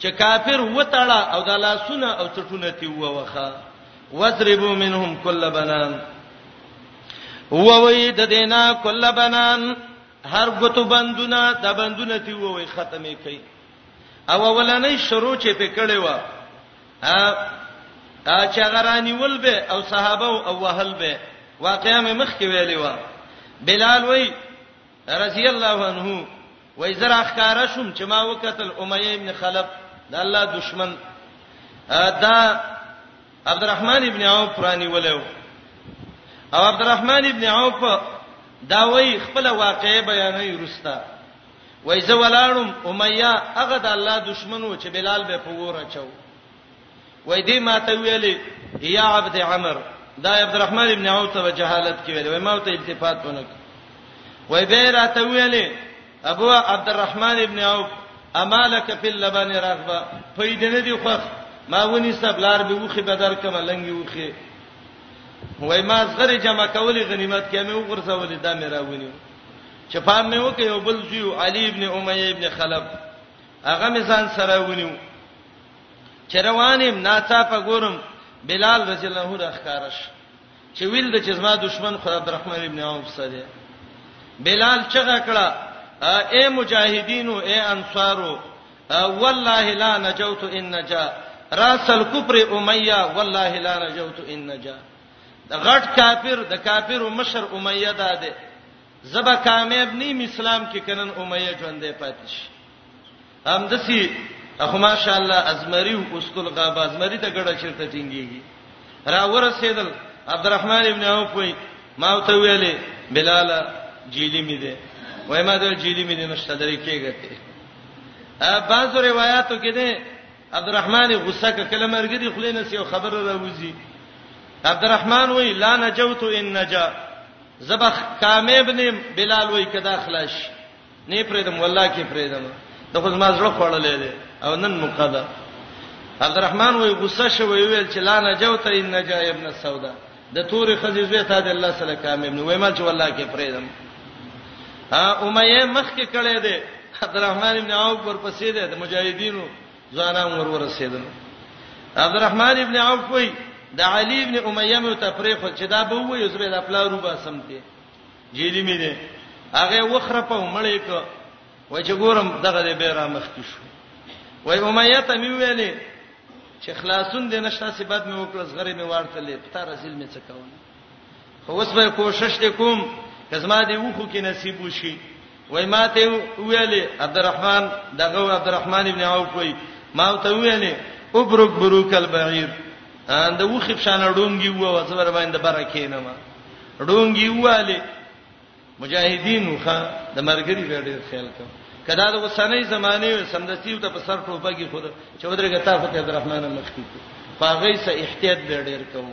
چې کافر وتړه او د لاسونه او چټونه تی ووخه وضربو منهم کل بنان ووی د دینا کل بنان هر غتو بندونه د بندونه تی ووی ختمه کړي او ولنې شروع چې په کړي و ا چې غرانی ول به او صحابه او وهل به واقعا مخ کې ویلې و بلال وای رضی الله عنه وای زرا ښکارا شوم چې ما وکتل امیه ابن خلف د الله دشمن دا عبدالرحمن ابن عوف پرانی ولیو او عبدالرحمن ابن عوف دا وای خپل واقعې بیانې رستا وای زه ولاړم امیه هغه د الله دشمنو چې بلال به په وره چاو وای دې ماته ویلې یا عبد عمر دا عبد الرحمن ابن عوف ته جهالت کې ویلې وای ما ته التفات ونه وای به راته ویلې ابو عبد الرحمن ابن عوف امالک فی اللبن رغبه پیدنه دی خوخ ما ونی سبلار به وخی بدر کما لنګي وخی وای ما زغری جمع کولی غنیمت کې مې وګرځولې دا مې راونی چې پام مې وکي یو بل زیو علی ابن امیه ابن خلف هغه مې ځان سره ونیو چې روانم ناڅاپه ګورم بلال رضی الله عنه راخکارش چې ویل د چې زما دشمن خو عبدالرحمن ابن عوف سره بلال چغه کړه اے مجاهدینو اے انصارو والله لا نجوت ان نجا راس الكفر امیہ والله لا نجوت ان نجا د غټ کافر د کافر مشر امیہ ده ده زبا کامیاب نیم اسلام کې کنن امیہ ژوندې پاتې شي همدسی اخو ماشاءالله ازمری او اسکل غابه ازمری ته ګډه چیرته ټینګیږي را ورسېدل عبدالرحمن ابن عوف وای ما ته ویلې بلال جیلی می ده وای ما ته جیلی می ده نشته درې کېږي ا بعضو روایتو کې ده عبدالرحمن غصه کله مرګري خلینو سی خبر راوځي عبدالرحمن وای لا نجوت ان نجا زبخ کامیاب نیم بلال وای کدا خلاص نه پرېدم والله کې پرېدم د خو زما زړه خوړلې دي او نن مقدا عبدالرحمن وای غصه شوی ویل چې لا نجوت ان نجا ابن السودا د تور خزې زوی ته د الله سره کامل نو وایمل چې والله کې پرېدم ها امیه مخ کې کړه دې عبدالرحمن ابن عوف پر پسې دې د مجاهدینو ځانان ور ور رسیدل عبدالرحمن ابن عوف وای د علی ابن امیه مو ته پرې خو چې دا به وایو زبې د خپل روبه سمته جیلی می دی هغه وخره په مړې کو وای چې ګورم دغه دې به را مخ کی شو وای امیه ته می ویلې چې خلاصون دې نشته سبد می وکړ زغری می ورته لې پتا رسول می څه کوم خو اوس به کوشش وکوم کزما دې وخو کې نصیب وشي وای ماته ویلې عبدالرحمن دغه عبدالرحمن ابن عوف وای ما ته ویلې ابرک بروک البعیر اند و خپشان ډونګي و وزبر باندې برکې نه ما ډونګي واله مجاهدین وخه د مرګري ډېر خیال کړ کدا د وسنۍ زمانه سمدستی ته په سر ټوپه کې خود چودري غتا خو ته عبدالرحمن مخکې پاغې سه احتیاط ډېر کوو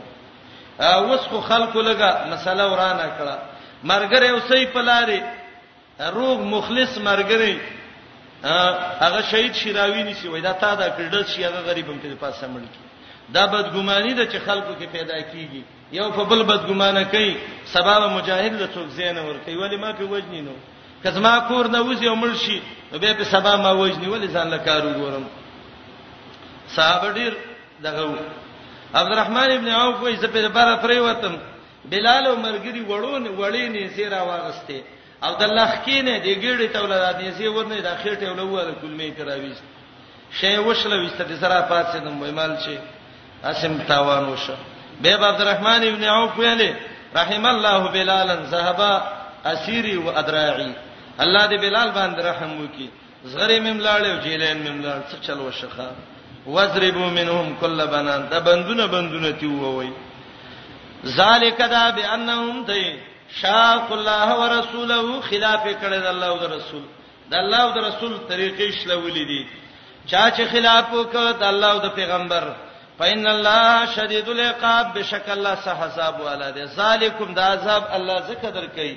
اوس خو خلکو لګه مسله ورانه کړه مرګره اوسې پلاري روغ مخلص مرګره هغه شهید شراوی نسی وای دا تا دا کړل شي هغه غریبم ته پاسه مړ کی دا بدګماني د چې خلکو کې پیدا کیږي یو په بل بدګمانه کوي سبب مجاهد له څوک زین ور کوي ولی ما په وجنی نو کزما کور نه وځي او مړ شي به په سبا ما وجنی ولی ځان له کارو ګورم صاحب ډیر دغه عبدالرحمن ابن عوف وې زه په بار پرې وتم بلال او مرګري وړون وړې نه سیرا واغسته او د لخ کې نه د ګېړې تولاد نه سی ورنه د خېټه ولوه د کلمې تراويز شی وشله وسته د سره پاتې د مېمال شي اسم تاوان وشه به عبدالرحمن ابن عوف ویلې رحم الله بلالا ذهبا اسيري وادراعي الله دې بلال باندې رحم وکي زغری مم لاړې او جیلین مم لاړ څه چل وشخه وضربوا منهم كل بنان دا بندونه بندونه تی ووي ذالک دا بانهم دی شاق الله ورسوله خلاف کړه د الله او د رسول د الله او د رسول طریقې شلولې دي چا چې خلاف وکړ د الله او د پیغمبر فإن الله شدید العقاب بشک الله سه حساب والا دی ذالکم دا عذاب الله زکه درکې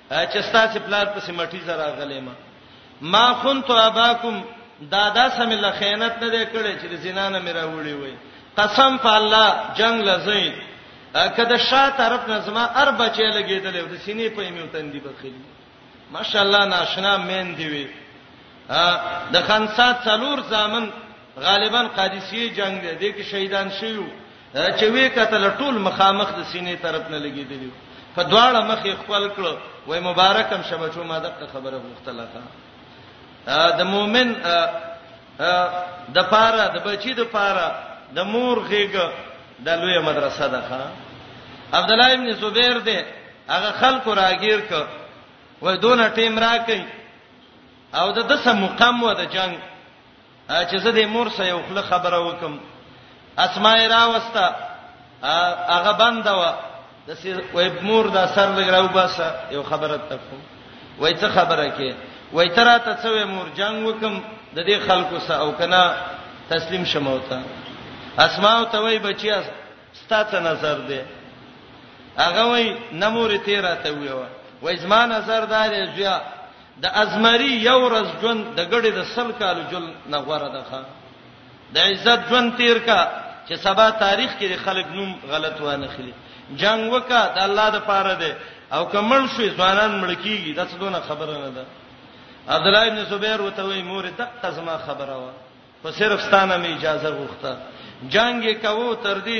چې ستاسو پلار په سیمټی زرا غلې ما ما خنت اباکم دادا سم الله خیانت نه دی کړی چې زنا نه میرا وړي وي قسم په الله جنگ لزی کده شا طرف نه زما ار بچی لګیدل د سینې په میو تندې بخلی ماشاءالله ناشنا مین دی وی د خانسات څلور زامن غالبا قادسیه جنگ دی د کې شهیدان شیو چې وی کتل ټول مخامخ د سینې طرف نه لګیدلی په دواړه مخ یې خپل کړو وای مبارکم شبچو ما دغه خبره غوښتله د مؤمن د پاره د بچی د پاره د مور غیګه د لوی مدرسه ده ښا عبد الله ابن زبیر دې هغه خلکو راګیر ک وای دونه ټیم راکې او د دسه مقام و د جنگ چې زه د مور سره یو خله خبره وکم اسماء راوسته هغه بنده و د سې وای مور دا سر لګراو باسه یو خبره تکو وای څه خبره کې وای ترا ته څه مور جنگ وکم د دې خلکو سره او کنا تسلیم شموتا اسماء ته وای بچیا ستاسو نظر دی هغه وای نمور تیرا ته ویو وای زما نظر دار زیا د ازمری یو ورځ ژوند د ګړې د سل کالو جل نه غوړه ده ښا د عزت ژوند تیر کا چې سبا تاریخ کې خلک نوم غلط وانه خلی جنگ وکا د الله د پاره ده او کمل شوې ځوانان مړ کیږي دا څه دونه خبره نه ده عبد الله ابن زبیر وته وی مور د قزما خبره وا خو صرف ستانه می اجازه غوښته جنگ یې کاوه تر دې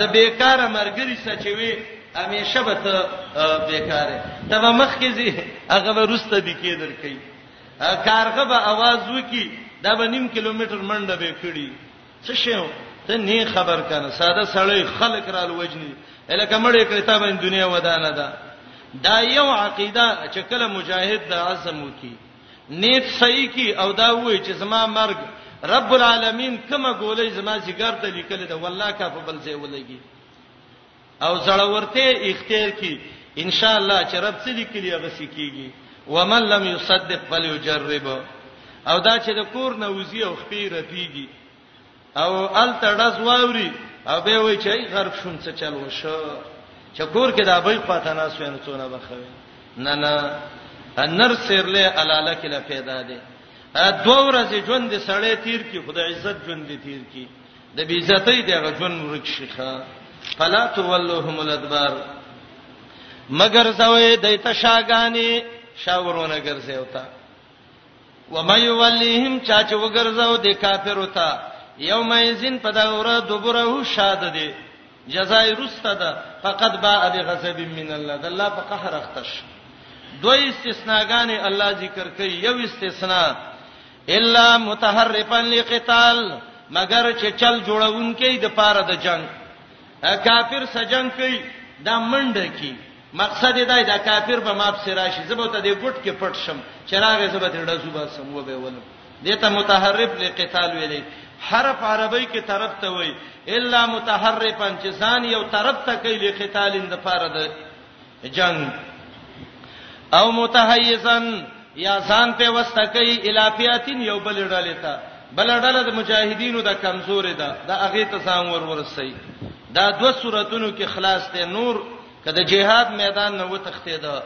د بیکاره مرګري سچوي همیشه به ته بیکاره ته به مخ کې زی هغه به رسته دی کې درکې کارغه به आवाज وکي دا به نیم کیلومتر منډه به کړي څه شی ته نه خبر کنه ساده سړی خلک را لوجني الکه مړې کړې تا باندې دنیا ودانه ده دا یو عقیده چې کله مجاهد د عزم وکي نیت صحیح کی او دا وای چې زما مرګ رب العالمین کومه ګولې زما ځګر ته لیکل ده والله کا په بل ځای ولګي او زړورته اختیار کی ان شاء الله چې رب څه لیکلی هغه سکیږي ومن لم يصدق فليجرب او دا چې د کور نه وزي او خپې رپیږي او ال تړز واوري او به وای چې غرب شوم څه چل وشو چې کور کې دا به خواته ناس وینې څونه بخوي نه نه انر سیرله الاله کې لا پیدا دي دوه ورځې ژوند سړی تیر کی خدای عزت ژوند تیر کی د بی عزتۍ دغه ژوند ورک شيخه فلا تولهم الادبار مگر زوی د تشاګانی شاورونه ګرځي وتا ومن یولهم چا چې وګرځاو د کافر وتا یوم یزن په دا ورځ دوبره شاد دی جزای رسته ده فقط با به غضب من الله د الله په قهر اختش دوی استثناګان الله ذکر کوي یو استثناء الا متحرفا لقتال مگر چې چل جوړونکې د پاره د جنگ کافر سجن کوي دا منډه کوي مقصد یې دا دی، دا کافر به ما پسې راشي، زه به ورته دې ګوټ کې پټ شم، چې راغی زه به ترې ډز وباسم، وبه یې ولم. دې ته متحرف لقتال ویل کېږي. حرف عربی کې طرف ته وایي، الا متحرفا چې ځان یو طرف ته کوي لقتال لپاره د جنګ او متحیزا یا ځان په وسته کوي الافیاتین یو بل ډلې ته بل ډله د مجاهدینو د کمزورې ده د هغه ته ځان ور ورسي دا دوه صورتونو کې خلاص ته نور که د جهاد میدان نه وتښتیده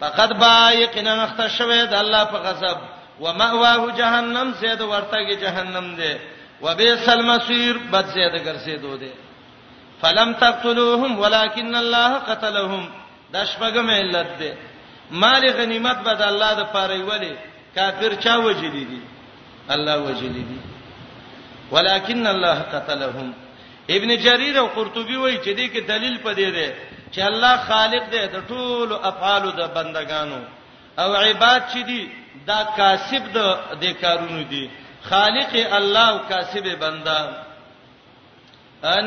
فقط با یقینا نخته شوه د الله په غضب و مأواه جهنم زید ورتګي جهنم دی و بیس المصیر بد زید ګرځیدو دی فلم تقتلوهم ولكن الله قتلهم دا شپږم علت دی مال غنیمت به د الله د پاره ویلې کافر چا وجلی دي الله وجلی دي ولكن الله قتلهم ابن جرير او قرطبي وایي چې دې کې دلیل پدې ده چې الله خالق دی د ټولو افعالو د بندگانو او عباد چې دي دا کاسب د د کارونو دي خالق الله او کاسب بندا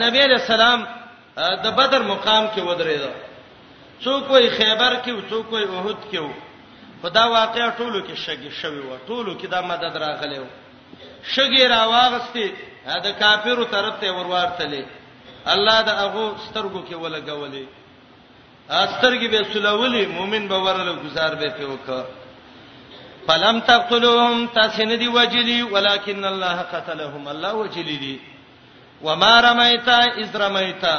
نبی رسول الله د بدر مقام کې ودرېد څوک وي خیبر کې څوک وي احد کې خدا واقعا ټولو کې شګي شوی و ټولو کې دا مدد راغلی و شګې راواغستې د کافرو طرف ته ورواړتلې الله د هغه سترګو کې ولګولې سترګې به سلولې مؤمن به ورله گزار به په وکړه فلم تقتلهم تاسو نه دی وجلی ولکن الله قتلهم الله وجلی دی وما رمیتا اذ رمیتا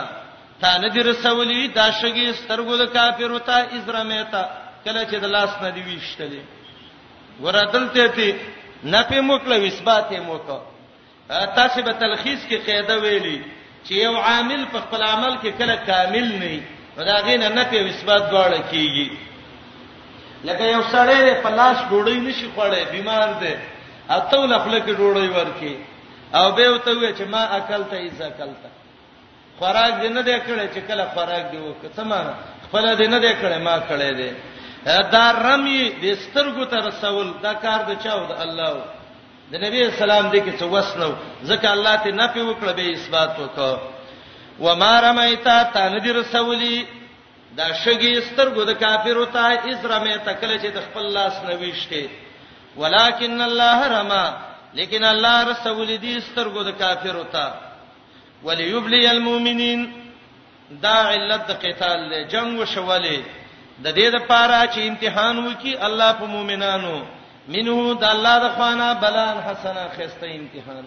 تا نه دی رسولی دا شګي سترګو د کافرو ته اذ رمیتا کله چې د لاس نه دی ویشتلې ورادلته تی نفي موکله اثبات یې موکو تاسو به تلخیص کې قاعده ویلي چې یو عامل په خپل عمل کې کله کامل نه نو دا غینه نفي او اثبات دواړه کیږي لکه یو سړی په لاس ډوړی نشي خوړی بیمار دی اته لخل کې ډوړی ورکی او به وته وی چې ما اکلته ایزه اکلته خوراک دې نه دی کړی چې کله خوراک دی وکړه څه معنی خپل دې نه دی کړی ما کړی دی دا رمی د سترګو تر رسول دا کار د چاو د الله د نبی اسلام دې کې څه وسنو ځکه الله ته نه پی وکړه به اثبات وکړه و ما رمیتا تان دې رسولي دا شګي سترګو د کافرو ته از رمه تکل چې د خپل لاس نه ویشته ولکن الله رما لیکن الله رسول دې سترګو د کافرو ته وليبلي المؤمنين دا علت د قتال له جنگ وشولې د دې د پاره چې امتحان وکي الله په مؤمنانو منه د الله د خوانه بلان حسنه خسته امتحان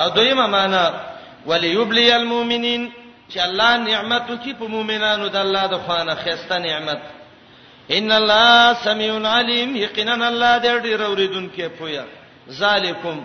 او دویمه معنا وليبلي المؤمنين چې الله نعمت وکي په مؤمنانو د الله د خوانه خسته نعمت ان الله سميع عليم یقینا الله دې ډېر اوریدونکو پویا ذالکم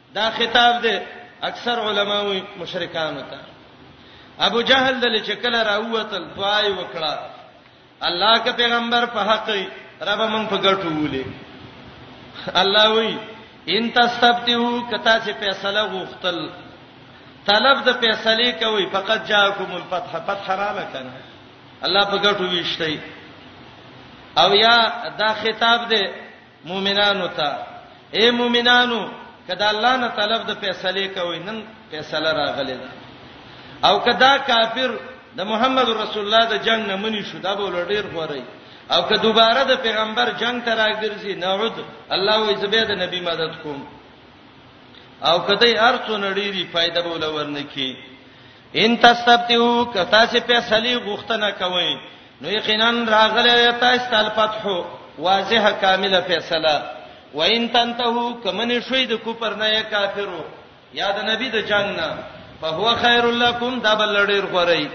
دا خطاب دی اکثر علما وي مشرکانو ته ابو جهل دل چې کله راووتل دعای وکړه الله که پیغمبر په حق رب مونږ په ګټو ولې الله وی ان تستبتو کتا چې فیصله غوښتل طلب د فیصله کوي فقط جاءکم الفتح فتح را لکنه الله په ګټو ویشتي او یا دا خطاب دی مؤمنانو ته اے مؤمنانو کدا الله نه طلب د فیصله کوي نن فیصله راغلی ده او کدا کافر د محمد رسول الله د جنگ نه منی شو دا به لړیر غوري او که دوباره د پیغمبر جنگ ته راګرځي نعود الله وې زبې د نبی مدد کوم او کدی ارڅو نړیری فائدہ بوله ورنکې ان تستفتحو که تاسو فیصله غوښتنه کوئ نو یقینا راغله تاسو ته الفتح واضحه کامله فیصله و ان تنتهو کمن شوي د کوپر نه کافرو یا د نبی د جنگ نه فهو خیر لکم دا بل ډیر غوړی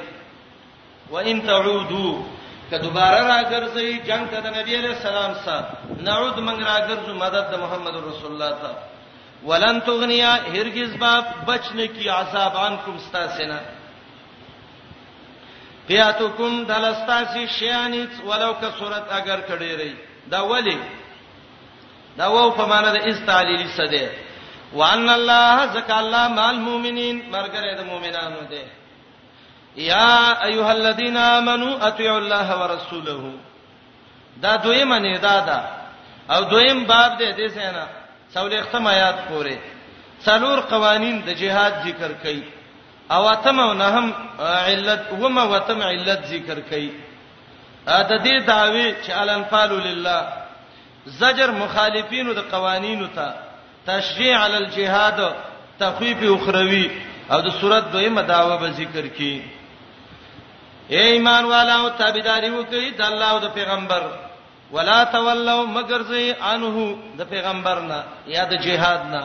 وان تعودو که دوباره راګرځي جنگ ته د نبی علیہ السلام سره نعود من راګرځو مدد د محمد رسول الله ته ولن تغنیا هرگز باب بچنه کی عذاب عنکم استاسنا پیاتکم دلستاسی شیانیت ولو که صورت اگر کړی ری دا ولی دا وو په معنا د استعلیلی سده وان الله زک الله مال مومنین مرګره د مومنانو ده یا ایها الذین آمنو اطیعوا الله ورسوله دا دویمه نه دا ده او دویم باب دې دې سینا څولې ختم آیات پورې څلور قوانین د جهاد ذکر کړي او اتم او نهم علت وما وتم علت ذکر کړي د دې داوی چې الانفال لله زجر مخالفینو د قوانینو ته تشجیع علی الجهاد تخویف اخروی او د سورۃ دویمه داوا به ذکر کی اے ایمان والو تابعداري وکړئ د الله او د پیغمبر ولا تولوا مگر زی انه د پیغمبر نه یا د جهاد نه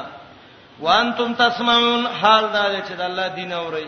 وانتم تسمعون حال دا چې د الله دین اورئ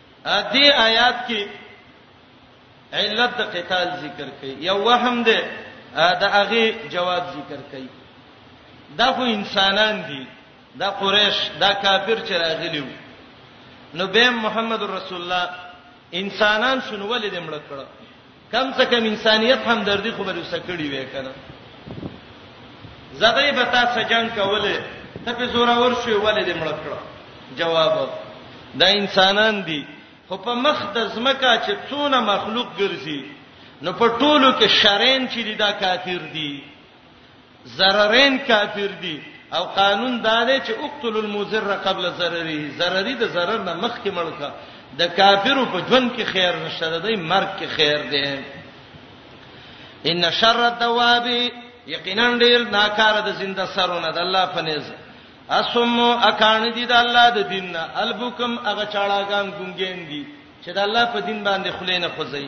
دې آیات کې علت د قتال ذکر کړي یو وهم ده د هغه جواب ذکر کړي دا خو انسانان دي دا قریش دا کافر چې راغلیو نو به محمد رسول الله انسانان شنو ولې دمړ کړو کم څه کم انسانيت هم دردي خو بل وسکړی وې کنه زغې به تاسو جنگ کوله ته په زور اور شوې ولې دې مړ کړو جواب دا انسانان دي خو په مخ د زمکا چې څونه مخلوق ګرځي نو په ټولو کې شرین چې دا کافر دي ضررین کافر دي او قانون دا دی چې اقتل المضر قبل ضرره ضرری د ضرر نه مخکې مړکا د کافرو په ژوند کې خیر نشته د دې مرګ کې خیر دی ان شر الدواب یقینا ډیر ناکاره د زنده سرونه د الله فنیز اسم اکان دي د الله د دین نه البکم هغه چاړاګان ګونګین دي چې د الله په دین باندې خلینه خوځي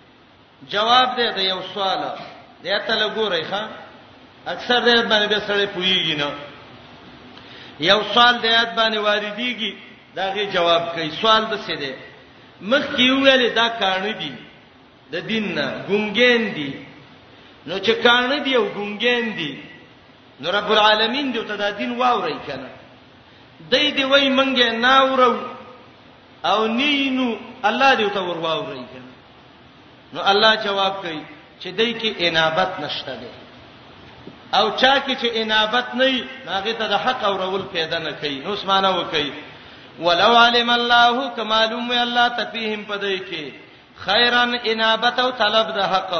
جواب دی د یو سوال دی ته لګورای ښا اکثر دی باندې به سړی پویږي نه یو سوال دی یاد باندې واردېږي داغه جواب کوي سوال د څه دی مخ کې ویل دا کارن دي د دین نه ګونګین دي نو چې کارن دي او ګونګین دي نو رب العالمین دې ته دا دین واوري کنه دای دی وای منګه ناورو او نینو الله دې ته ورواوري کنه نو الله جواب کوي چې دای کې انابت نشته ده او چا کې چې انابت نه وي هغه ته د حق او رول پیدا نه کوي نو اسمانه وکي ولو علم الله کمالوم الله تفیهم پدې کې خیرا انابت او طلب د حق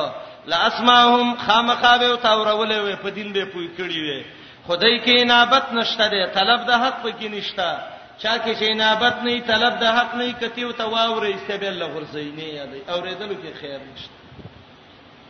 لاسمعهم خامخا به تاورولې وې په دین به پوي کړی وې خدای کې انابت نشته ده طلب د حق پکې نشته چا کې چې انابت نه طلب د حق نه کتی او تواورې استبل غرزینه یادې اورېدل کې خیر نشته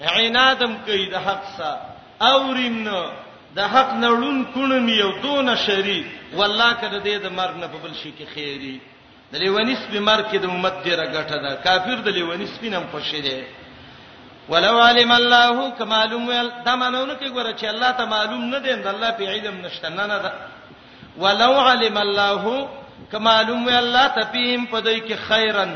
عنادم کوي د حق سره اوریم نه د حق نړون کونم یو دون شری والله کده دې د مرګ نه په بل شي کې خیری د لیونی سپی مرګ کې د امت ډیره ګټه ده کافر د لیونی سپی نم خوشی دی ولو علم الله کمالم دا مانونه کې ګوره چې الله ته معلوم نه دی د الله په علم نشته نه نه ده ولو علم الله کمالم الله ته پیم په دې کې خیرن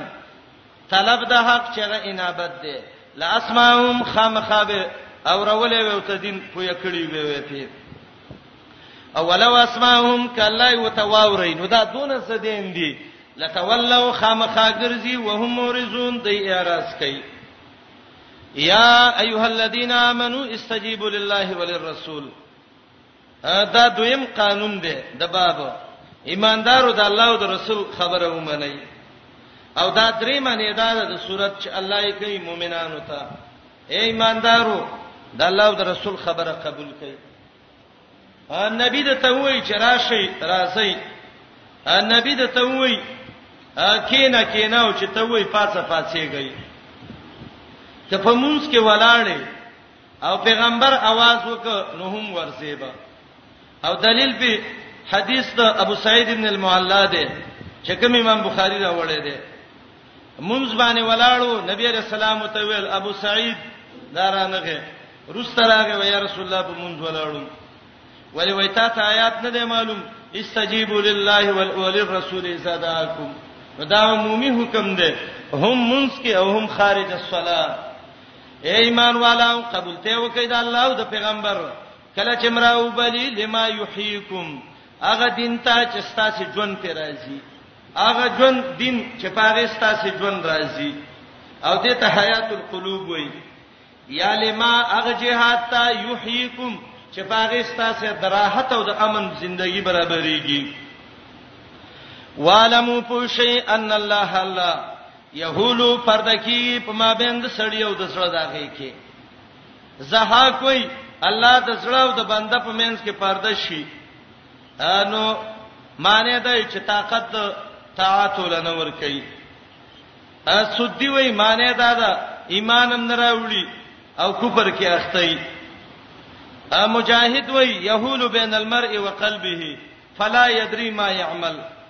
طلب د حق چې غ انابت دی لاسمعهم خامخابه او رولې وو ته دین پوی کړی وی وی پی اولو اسمعهم کله یو ته واوري نو دا دونه څه دین دی لتولوا خامخا ګرځي وهم مورزون دی اعتراض کوي یا ایها الذین آمنو استجیبوا لله وللرسول دا دویم قانون دی د باب ایماندارو د الله او د رسول خبره ومني او دا درې معنی دا د صورت چې الله یې کوي مؤمنانو ته اے ایماندارو د الله او د رسول خبره قبول کړئ نبی د توي چې راشي راځي نبی د توي کینا کینا او چې توي پاتې پاتې گئی ته په مونږ کې ولاړې او پیغمبر आवाज وک نو هم ورسېبه او دلیل په حدیث د ابو سعید ابن المعلا ده چې کوم امام بخاری راوړی دی منځ باندې ولاړو نبی رسول الله ته ویل ابو سعید دارانغه رستراغه وی رسول الله په منځ ولاړو ولی وای تا ته آیات نه دی معلوم استجیبوا لله وللرسول اذا دعاکم دا عمومي حکم دی هم منځ کې او هم خارج الصلاه اے ایمان والو قبول ته وکي د الله او د پیغمبر کله چې مراو بلی لما یحییکم هغه دین ته چې ستاسو ژوند پر راځي هغه ژوند دین چې پاره ستاسو ژوند راځي او دې ته حیات القلوب وایي یا لما هغه جهاد ته یحییکم چې پاره ستاسو دراحت او د امن ژوندۍ برابرېږي والمو پوشی ان الله الله یهولو پرده کی په مابین د سړی او د زړه داغه کې زها کوئی الله د زړه او د بنده په مینس کې پرده شي انو معنی دا چې طاقت طاعت ولنه ور کوي سودی وای معنی دا دا ایمانم نه راوړي او کفر کې اخته ای مجاهد وای یهول بین المرء وقلبه فلا یدری ما یعمل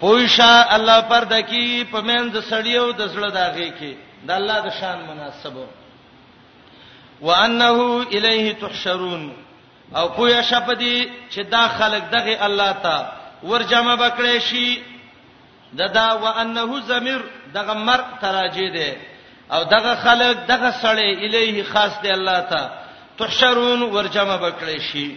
پوی شه الله پرده کی په مین د سړیو د زړه داغه کی د الله د شان مناسب وانه الیه تحشرون او پوی شه پدی چې دا خلق دغه الله ته ورجمع بکړې شي ددا وانه زمیر دغه مر تراجی دی او دغه خلق دغه سړی الیه خاص دی الله ته تحشرون ورجمع بکړې شي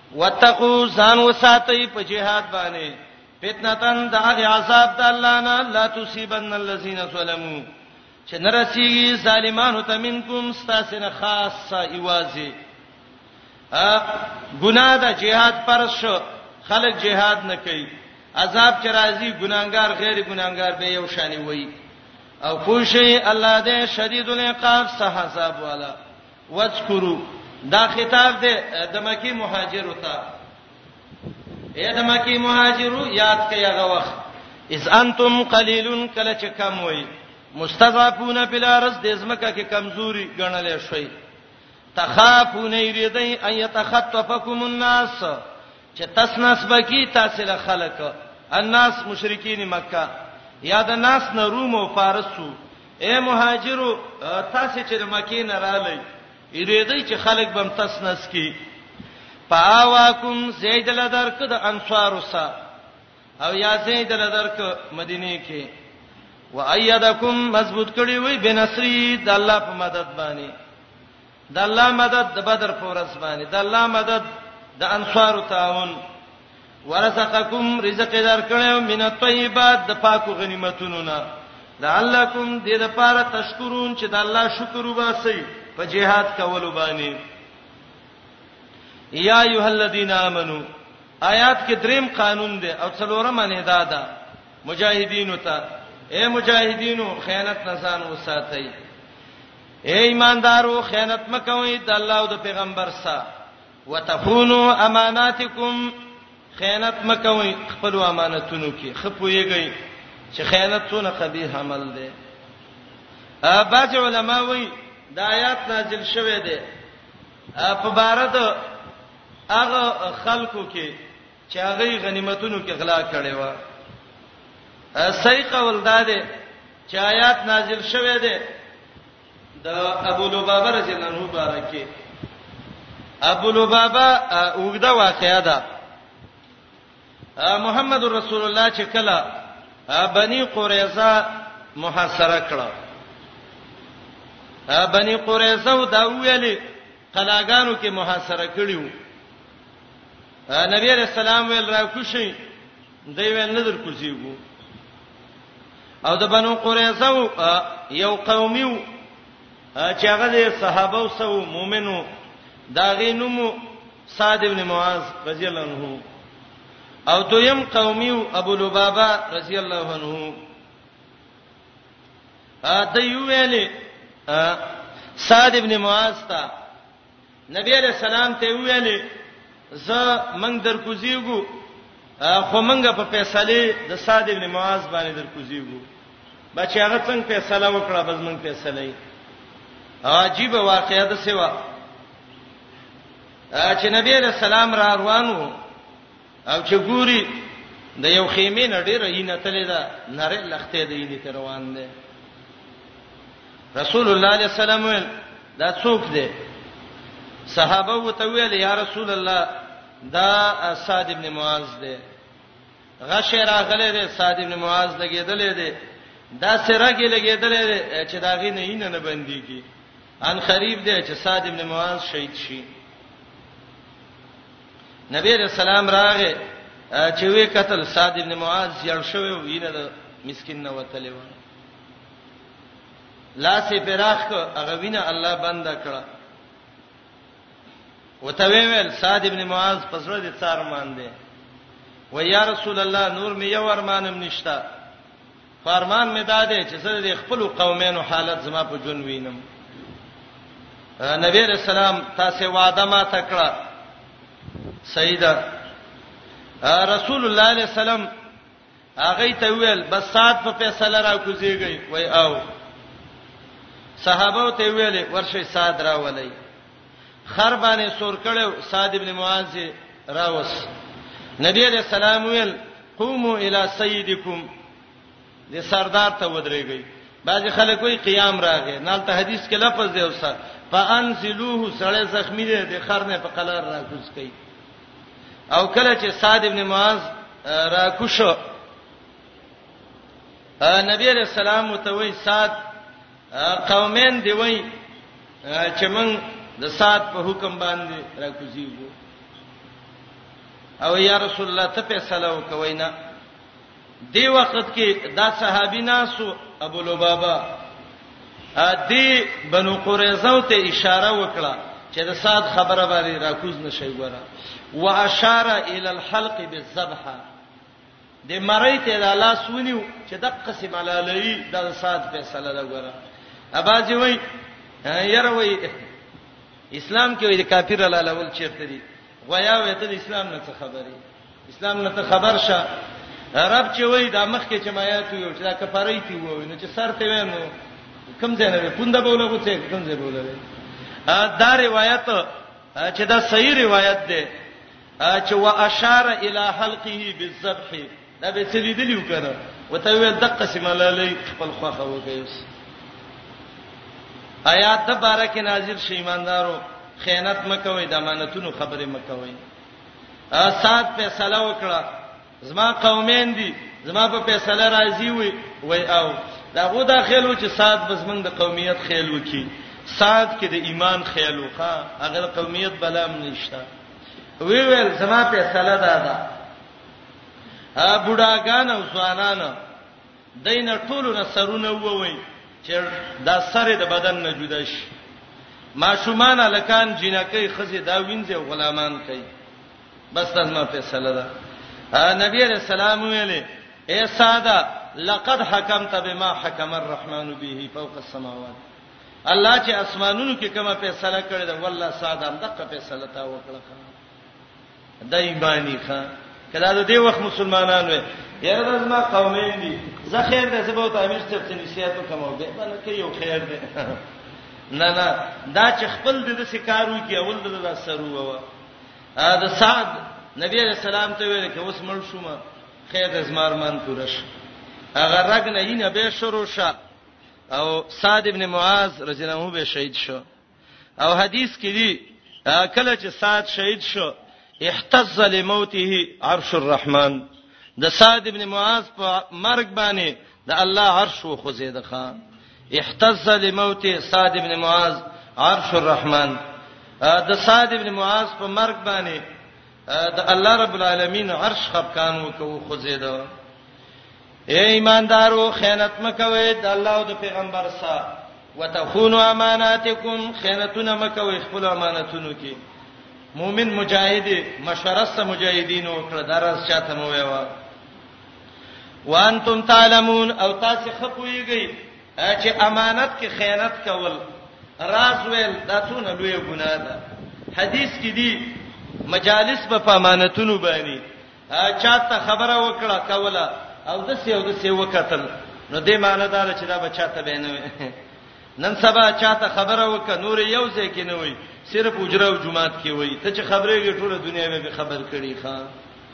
وتقو ځان وساتئ په جهاد باندې فتنتن د هغه عذاب د الله نه لا تصيبن الذين ظلموا چې نرسیږي ظالمانو ته منکم ستاسو نه خاصه ایوازي ا ګناه د جهاد پر شو خلک جهاد نه کوي عذاب چې راځي ګناګار غیر ګناګار به یو شانی وایي او خوشي الله دې شدید العقاب سه حساب والا وذکرو دا خطاب دی د مکی مهاجرو ته اے د مکی مهاجرو یاد کړئ هغه وخت اذ انتم قلیلون کله چې کم وای مستضعفون فی الارض د زمکه کې کمزوري ګڼل شوی تخافون یریدای ان یتخطفکم الناس چه تس ناس به کی تاسې له خلک، الناس مشرکین مکه، یا د ناس نه روم او فارس سو، ای مهاجرو! تاسې چه د مکې نه رالئ، ویرېدئ چه خلک به هم تس ناس کی، فآواکم، ځای دله درک د انصارو سه، او یا ځای دله درک مدینې کې، وایدکم، مضبوط کړي وی، بنصره، د الله په مدد باندې. د الله مدد د بدر په ورځ باندې د الله مدد د انصارو تعاون ورزقکم رزق درکړو من الطيبات د پاکو غنیمتونو نه لعلکم دې د پاره تشکرون چې د الله شکر وباسي په جهاد کولو باندې یا ایه الذین آمنو آیات کې دریم قانون دی او څلورم نه دا ده مجاهدینو ته اے مجاهدینو خیانت نسان وساتئ اے ایماندارو خیانت مکوئ د الله او د پیغمبر سره وتخونوا اماناتکم خیانت مکوئ خپل امانتونو کې خپويږئ چې خیانت څونه قبیح عمل دی ا باج علماء وی د آیات نازل شوه دی په بار د هغه خلکو کې چې هغه یې غنیمتونو کې غلا کړې و صحیح قول دا دی چې آیات نازل شوه دی د ابو لبابه رضی الله عنه بارکه ابو لبابه وګدا واقعیا ده محمد رسول الله چې کله بني قریظه محاصره کړه بني قریظه دا ویلي قلاګانو کې محاصره کړیو نبی علیہ السلام ویل را کوشي دی ویل نظر کوزیګو او د بنو قریظه یو قومي چې هغه د صحابه او سو مؤمنو دا غینوم سعد ابن معاذ رضی الله عنه او دویم قومي ابو لبابه رضی الله عنه ا د یو ویلې سعد ابن معاذ ته نبی علیہ السلام ته ویلې زه موږ درکوزیږو خو موږ په فیصله د صاد ابن معاذ باندې درکوزیږو بچ هغه څنګه فیصله وکړه بس موږ فیصله یې عجیب واقعیا ده سیوا چې نبی علیہ السلام را روانو او چې ګوري د یو خیمه نه ډیره اینه تلې ده نری لخته دی نه تر روان دی رسول الله علیه السلام دا څوک دی صحابه وته ویل یا رسول الله دا اسد ابن معاذ دی غش راغله دی اسد ابن معاذ لګیدلې دی دا سره کې لګیدلې دی چې دا غي نه اینه نه بندي کی ان خریب دی چې اسد ابن معاذ شهید شي نبی عليه السلام راغې چې وی قتل صاد ابن معاذ یړ شوی وینه د مسكين نه وتلې و لاسې پراخ کو هغه وینه الله بند کړه وته ویل صاد ابن معاذ پسړه دي څار مان دي و یا رسول الله نور می یو ارمانم نشتا خو ارمان مې دا دی چې زه د خپل قومینو حالت زما په جون وینم نبی رسول الله تاسو وعده ما تکړه سیدا رسول الله علیه السلام هغه ته ویل بس سات په فیصله را کوزیږي وای او صحابه ته ویل ورشه سات راولای خر باندې سور کړو صاد ابن معاذ راوس نبی علیہ السلام ویل قوموا الی سیدکم د سردار ته ودرېږي بعض خلک وی قیام راغی نال ته حدیث کې لفظ دی اوسه فانزلوه سړی زخمی دی د خر نه په قلار راکوز کوي او کله چې صاد ابن معاذ راکوشو نبی علیہ السلام ته وی صاد قومین دی وای چې موږ د سات په حکم باندې راکوزیږو او یا رسول الله ته فیصله وکوي نه دی وخت کې دا صحابي ناسو ابو لبابا ا دې بنو قریظه ته اشاره وکړه چې د سات خبره باندې راکوز نشي ګوره واشاره ال الحلق بالذبحه د مرۍ ته د لاس ونیو چې دقه سي ملالوي د سات فیصله ده ګره اباځي وای یره وای اسلام کې وای د کافر لالول چیرته دي غویا وای ته د اسلام نه څه خبري اسلام نه ته خبر شه رب چې وای د مخ کې چې ما یات یو چې دا کفارې تی وای نو چې سر ته وینو کم ځای نه پونده بوله کوته کم ځای بوله دا روایت چې دا صحیح روایت ده چې واشار الی حلقه بالذبح دا به څه لیدلی وکړه وته ویل د قسم لالی خپل خوخه وکيوس آیات د بارک نازل شي ایماندارو خیانت مکوئ د امانتونو خبره مکوئ سات فیصله وکړه زما قومین دي زما په فیصله راضي وي وای او دا غو دا خیال و چې سات بس موږ د قومیت خیال وکي سات کې د ایمان خیال وخا هغه قومیت بلام نشته وی ویل زما فیصله دا ده ا بډاګان او ځوانان دین ټولو نه سرونه ووي چې دا سره د بدن نه جدا شي ماشومان الکان جنکې خزي دا وینځي غلامان کوي بس دا زما فیصله ده نبی علیہ السلام ویلې اے ساده لقد حکمت بما حکم الرحمن به فوق السماوات الله چې اسمانونو کې کومه فیصله کړې ده والله ساده هم دغه فیصله تا وکړه د ایمانی ښا کله د دې وخت مسلمانانو یاره د زما قومین دي زه خیر ده زه به ته امیر څه ته نصیحت وکم او به بل کې یو خیر ده نه نه دا چې خپل د څه کارو کې اول د سرو وو دا سعد نبی علیہ السلام ته ویل کې اوس مړ شوم خیر د زمارمان پورش هغه رګ نه یې نه به شروع شه او سعد ابن معاذ رضی الله عنه به شهید شو او حدیث کې دی کله چې سعد شهید شو احتز لموته عرش الرحمن د سعد ابن معاذ په مرګ باندې د الله عرش وخزیده خان احتز لموت سعد ابن معاذ عرش الرحمن د سعد ابن معاذ په مرګ باندې د الله رب العالمین عرش خفقان وکاو خو زیده اے ایماندارو خیانت مکوئ د الله او د پیغمبر سره وتخونوا اماناتکم خیانتونه مکوئ خپل امانتونو کې مؤمن مجاهد مشرسته مجاهدین او کړه درس چاته مو ویوا وانتم تعلمون او تاسو خپويږئ چې امانت کې خیانت کول راز ویل دا څونه لوی ګناه ده حدیث کې دی مجالس په امانتونو باندې چاته خبره وکړه کوله او د سیو د سیو وکتل نو دې معنی دا چې دا بچاته به نه وي نن سبا چاته خبره وکړه نور یو ځای کې نه وي صرف اجره او جمعات کې وي ته چې خبرې ټوله دنیا به خبر کړي ښا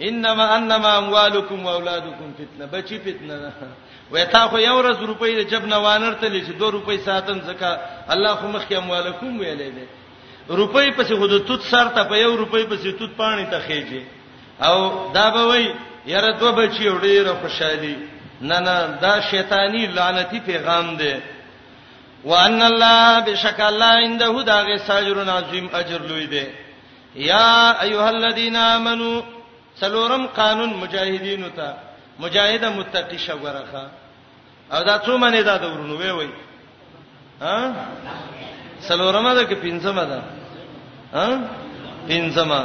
انما انما اموالکم واولادکم فتنه بچی فتنه ده وای تا خو یو ورځ روپۍ د جب نه وانرته لې چې 2 روپۍ ساتم زکه الله خو مخکې اموالکم ویلې ده روپۍ پسې خود توت سر ته په یو روپۍ پسې توت پانی ته خېږي او دا به وای یاره دوه بچی وړي خوشحالي نه نه دا شیطانی لعنتی پیغام ده وان الله بشک الله عنده دا غي ساجر عظیم اجر لوی ده یا ایها الذین آمنو څلورم قانون مجاهدینو ته مجاهده متقی شګورخه او دا څو معنی دا د ورونو وی وی ها څلورمه ده کې پنځمه ده ها پنځمه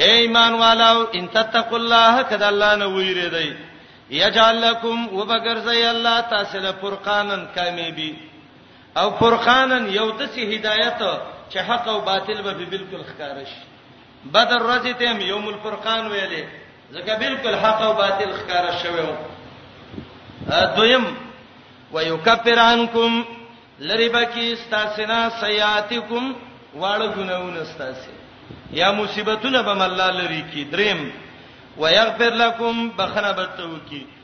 اے ایمان والو ان تتقوا الله کذا الله نه ویری دی یجعل لكم وبغرزی الله تاسو له فرقانن کامیابی او فرقانا یو دسی هدایت چې حق او باطل به بالکل ښکار شي بدر ورځ ته هم یوم الفرقان ویلې ځکه بالکل حق او باطل ښکار شوی و دویم ويكفر عنكم لری بکی استاسنا سیاتکم واړه ګناونه استاسه یا مصیبتونه به الله لری کی دریم ويغفر لكم بخنه بتو کی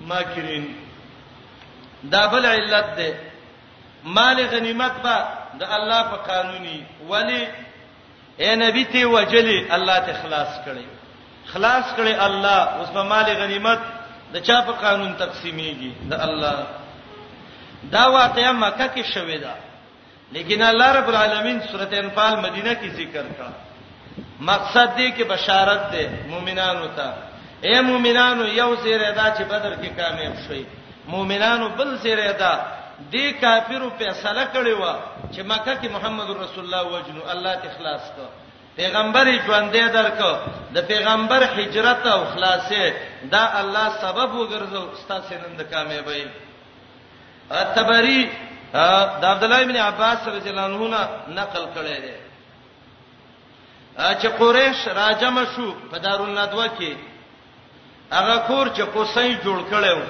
ماکرین دا بل علت ده مال غنیمت به د الله په قانوني ولی اے نبی ته وجلی الله ته خلاص کړي خلاص کړي الله اوس په مال غنیمت د چا په قانون تقسیمیږي د الله دا واقعیا مکه کې شوې ده لیکن الله رب العالمین سورته انفال مدینه کې ذکر کړه مقصد دې کې بشارت ده مؤمنانو ته اے مؤمنانو یو سره دا چې بدر کې کامیاب شوي مؤمنانو بل سره دا دې کافرو فیصله کړې و چې مکه کې محمد رسول الله وجنو الله ته خلاص کړ پیغمبر ژوندې درک د پیغمبر هجرت او خلاصې دا الله سبب وګرځو ستاسو نن د کامیابی الطبري د عبد الله ابن عباس رضی الله عنه نه نقل کړی دی چې قریش راجم شو په دارالندوه کې هغه کور چې قصي جوړ کړو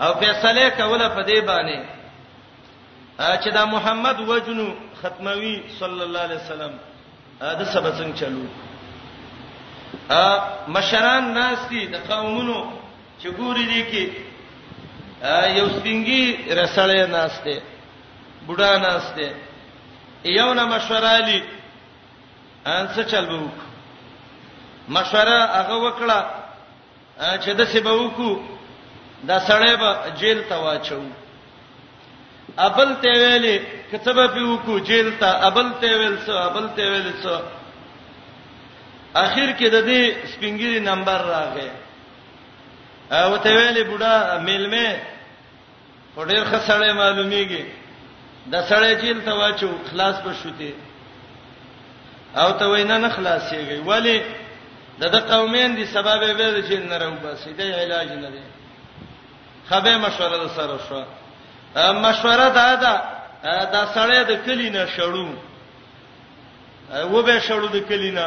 او فیصله کوله په دې باندې چې دا محمد وجنو ختموي صلی الله علیه وسلم دا سبا څنګه چلو مشران ناس دي د قومونو چې ګوري دي کې یو سپینګي رسړې ناشته بډا ناشته یو نه مشوره لي ان څه چل به وک مشوره هغه وکړه چې د څه به وکړو دا سړی به جیل ته واچو ابل ته ویلې کته به پیو کو جیل ته ابل ته ویل څه ابل ته ویل څه اخر کې د دې سپینګری نمبر راغی او ته ویلې بوډا ملمه په ډېر خسړې معلومیږي د سړې جیل ته واچو خلاص بشوته او ته وینا نه خلاصيږي ولی د د قومین دي سبب به د جیل نه راو باسي د علاج نه دی خبه مشوره د سره شو مشوره دا ده دا سړې د کلی نه شړو و به شړو د کلی نه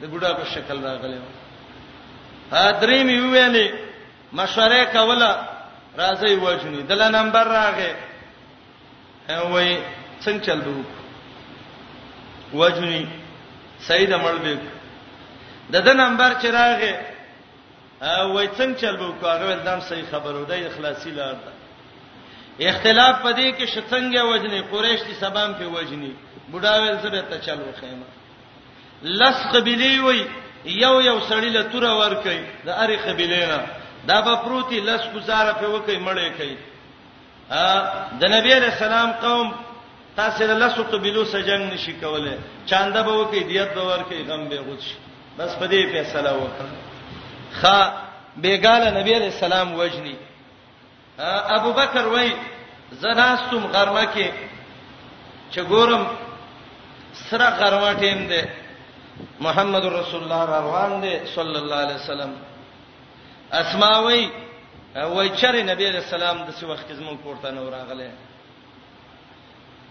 د بوډا په شکل راغلی و ها درې می ویلې مشوره کوله راځي وژني دله نمبر راغې وای څنګه چل به وژني سید عمل به د د نمبر چې راغې وای څنګه چل به کو هغه دام صحیح خبرو ده اخلاصي لار ده اختلاف پدې کې شتنګ وژني قریش دي سبام په وژني بډاویل زبې ته چل وخېمه لس قبيله وي یو یو سړی له تور ور کوي د اری قبيله نه دا به پروتي لس گزاره په وکي مړې کوي ا د نبی علی سلام قوم تاسو له لاسو قبيلو سجنګ نشي کوله چاندا به وکي دیت به ور کوي غم به غوت شي بس په دې فیصله وکړه خا بیګاله نبی علی سلام وجنی ابوبکر وای زه ناستم غرمه کې چې ګورم سره غرمه ټیم دی محمد رسول الله را روان دی صلی الله علیه وسلم اسما وای وای چرې نبی علیہ السلام د څه وخت زمون کوړته نو راغله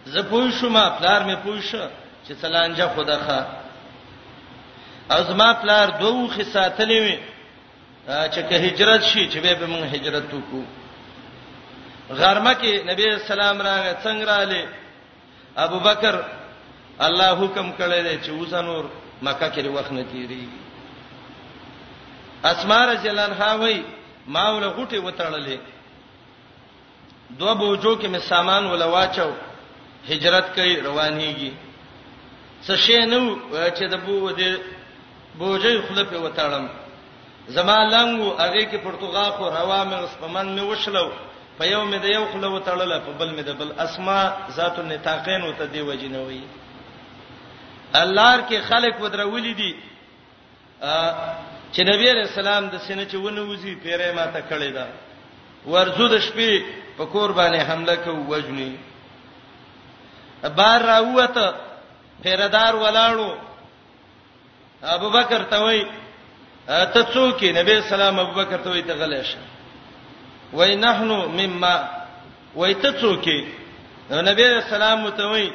زه پوه شوم پلار مې پوه شو چې سلانجه خداخه او زما پلار دوه خساتلې وي چې که هجرت شي چې به موږ هجرت وکړو غرمه کې نبی اسلام راغی څنګه رااله ابو بکر الله حکم کړی دی چې وسنور مکه کې وخت نه تیری اسماء رضی الله عنها وای ما ول غټه وتړلې دوه بوجو کې مې سامان ولواچو هجرت کوي روانيږي څه شي نو چې د بو د بوجي خله په وتاړم زما لنګو هغه کې پرتګال خو روا مې وسپمن مې وشلو په یو مې د یو خله وتړل په بل مې د بل اسما ذات النتاقین وته دی وجنوي الله کې خلق ودرولې دي چې نبی عليه السلام د سینې چې ونوځي پیره ماته کړی دا ورزو د شپې په کور باندې حمله کوي وجني بار راوته پیردار ولاړو ابو بکر ته وای ته څوک نبی سلام ابو بکر ته وای ته غلې شه وای نحنو مما وای ته څوک نبی سلام ته وای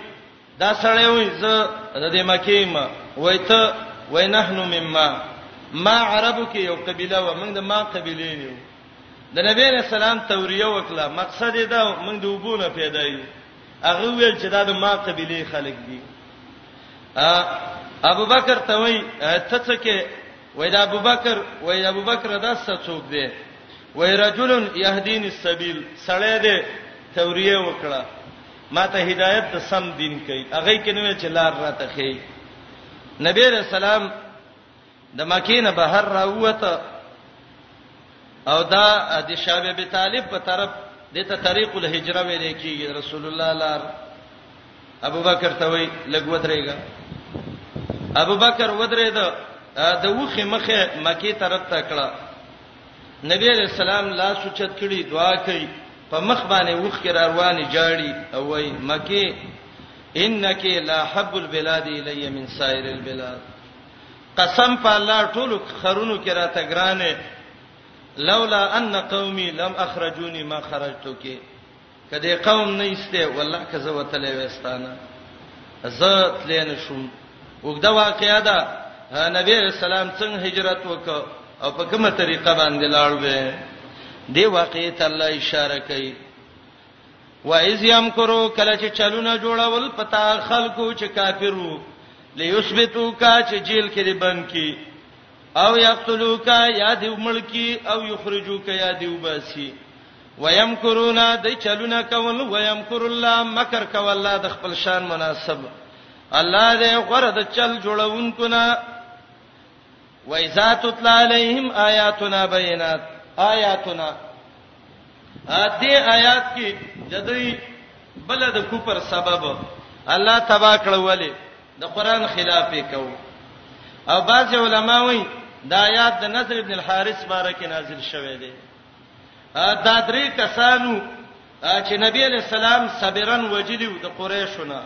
دا سړی وای زه د دې مکه ما وای ته وای نحنو مما ما عربو کې یو قبيله و موږ د ما قبيله یو د نبی له سلام توریه وکړه مقصد دا موږ د وبونه پیدا یو هغه ویل چې دا د ما قبيله خلک دي ابو بکر ته وای ته څه کې وای دا ابو بکر وای ابو بکر دا څه څوک دی وای رجل يهدين السبيل سړی دی توریه وکړه ماته هدایت د سم دین کوي هغه کې نوې چې لار راته خي نبی رسول سلام د مکې نه بهر راووته او دا د شعب ابي طالب په طرف دته طریق الهجره ویل کیږي رسول الله لار ابو بکر ته وی لګ ودرېګا ابو بکر ودرېد د وخه مخه مکی طرف ته کړه نبی علیہ السلام لا سوچت کړي دعا کوي په مخ باندې وښ کې رواني جاړي او وای مکه انک لا حب البلاد الی من سائر البلاد قسم په الله ټول خرونو کې را تګرانه لولا ان قومي لم اخرجوني ما خرجتو کې که دې قوم نه ایسته والله که زه وتلې وستانه زه تلې نه شوم وګدا واقعیا ده نبی رسول الله څنګه هجرت وکړ او په کومه طریقه باندې لاړ وې دی واقعي ته الله اشاره کوي وایز یم کرو کله چې چلونه جوړول پتا خلکو چې کافرو لیثبتو کا چې جیل کې دی بند کی او یقتلوا کا یا دی ملکی او یخرجوا کا یا دی وباسی ويمکرون د چلونه کول ويمکر الله مکر کول الله د خپل شان مناسب الله دې غره د چل جوړونکو نه وایذا تطلع علیهم آیاتنا بینات آیاتنا ا دې آیات کې د دوی بل د کوپر سبب الله تبا کړولې د قران خلاف یې کو او بعض علما وایي دا آیات د نذر ابن الحارث بارکه نازل شوه دی دا درې کسانو چې نبی علیہ السلام صبرن وجلیو د قریشونه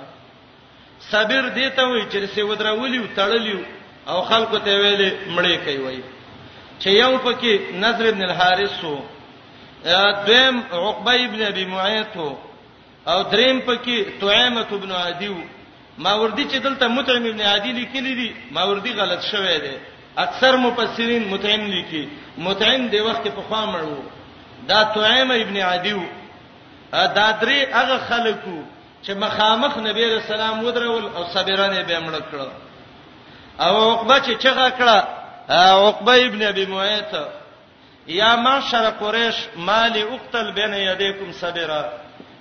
صبر دې ته وی چې سې ودراولیو تړلیو او خلکو ته ویلې مړې کوي وای چې یو پکې نظر ابن الحارث وو دویم عقبه ابن ابي معيط وو او دریم پکې طعیمه ابن عدی وو ماوردی چې دلته متعم ابن عدی لیکلی دی ماوردی غلط شوی دی اکثر مفسرین متعم لیکي متعم د وخت په خوا مړو دا طعیمه ابن عدی وو دا درې هغه خلکو چې مخامخ نبی رسول الله ودرول او صبرانه به مړ کړو او عقبه چې چغه کړه عقبه ابن ابي معيط یا معشر قریش مالی اقتل بین یدیکم صبرا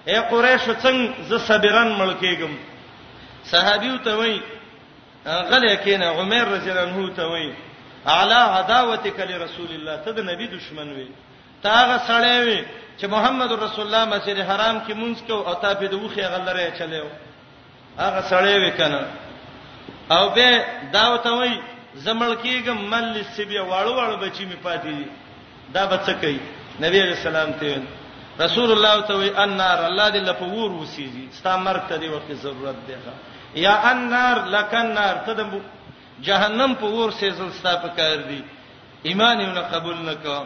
اے قریش څنګه ز صبرن ملکیګم صحابیو ته وای غلې کینه عمر رضی الله عنه ته وای اعلی عداوتک لرسول الله ته د نبی دشمن وی تاغه سړی وی چې محمد رسول الله مسجد حرام کې مونږ کو او تا په دوخه غلره چلیو هغه سړی وکنه او به دا وته وای زمړ کیګم مل لسبیا واړو واړو بچی می پاتې دي دا بچ کوي نبی علیہ السلام ته رسول الله ته وی النار الله دې لپور وسیږي ستا مرګ ته دې وخت ضرورت دی یا النار لک النار ته د جهنم په ور سیزل ستا په کار دی ایمان یې نه قبول نکوه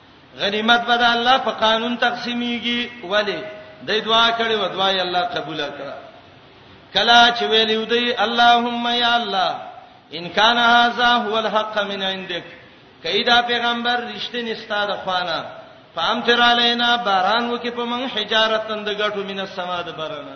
غنیمت به د الله په قانون تقسیمیږي ولی د دعا کړي و دعا یې الله قبول کړه کلا چې ویلی ودی اللهم یا الله ان کان هاذا هو الحق من عندك کیدا پیغمبر رښتینی ستاره خوانه فامتر علینا باران وکي په من حجارت تند غټو مینه سما د برنه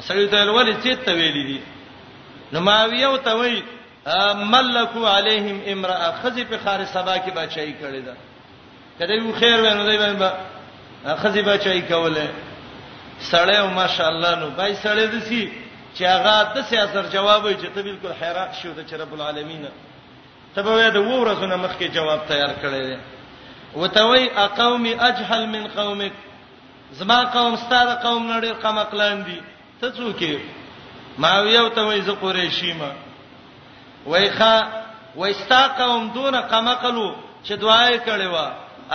سړی ته ولې چې ته ویلې دي نو ماویه او ته وی ملکو علیهم امراه خزی په خار سبا کې بچای کړی دا کله یو خیر ونه دی باندې خزی بچای کوله سړی او ماشاءالله نو بای سړی دسی چې هغه د سیاسر جواب وي چې ته بالکل حیران شو د رب العالمین ته به د وو ورځونه مخکې جواب تیار کړی دی وتوي اقومي اجهل من قومک زما قوم ستا د قوم نه ډېر قمقلان دي ته څوک یې معاویه ته وای زه قریشی ما وای ښا وای ستا قوم دون قمقلو چې دعای کړي وا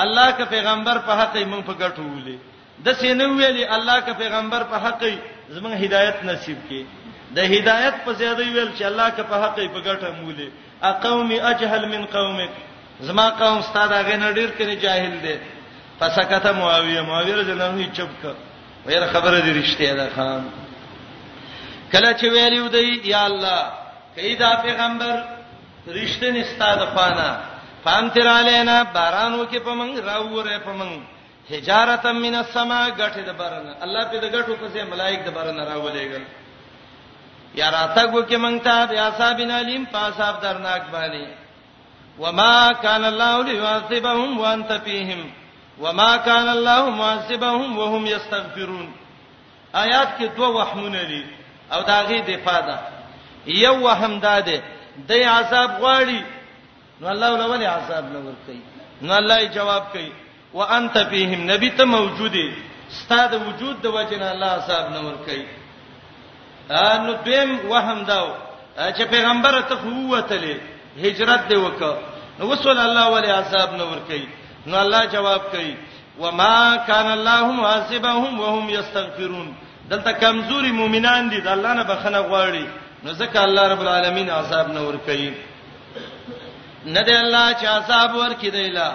الله که پیغمبر په حق یې مونږ په ګټو ولې د سینو ویلي الله که پیغمبر په حق یې زمونږ هدایت نصیب کړي د هدایت په زیاده ویل چې الله که په حق یې په ګټه مولې اقوم اجهل من قومک زما قوم ستاد هغه نه ډیر کني جاهل دي فسکت معاویه معاویه رضی الله عنه چپ ک ویره خبره دي رښتیا ده خان کله چې ویلو دی یا الله کیدا پیغمبر رښتینی ستاد خوانه فانتر علینا بارانو کې پمنګ راوره پمنګ حجارتا من السما غټه د بارنه الله په د غټو په ځای ملائک د بارنه راولېګل یا راتګو کې مونږ ته بیا صاحب علیم پاساب درناک باندې وما کان الله ليعذبهم وانت فيهم وما کان الله معذبهم وهم یستغفرون آیات کې دوه وهمونه دي او دا غي د فاده یو وهم دا ده د عذاب غواړي نو الله ولولې عذاب نه ور کوي نو الله یې جواب کوي وانت فیهم نبی ته موجوده ستاد وجود د وجنه الله عذاب نه ور کوي نو دیم وهم داو چې پیغمبر ته هوتلې هجرت دی وکړه نو وصول الله ولی عذاب نه ور کوي نو الله جواب کوي وما كان الله معذبهم وهم يستغفرون دلته کمزوري مؤمنان دي د الله نه بخنه غواړي نو ځکه الله رب العالمین عذاب نه ور کوي نه دی الله چې عذاب ورکړي دی لا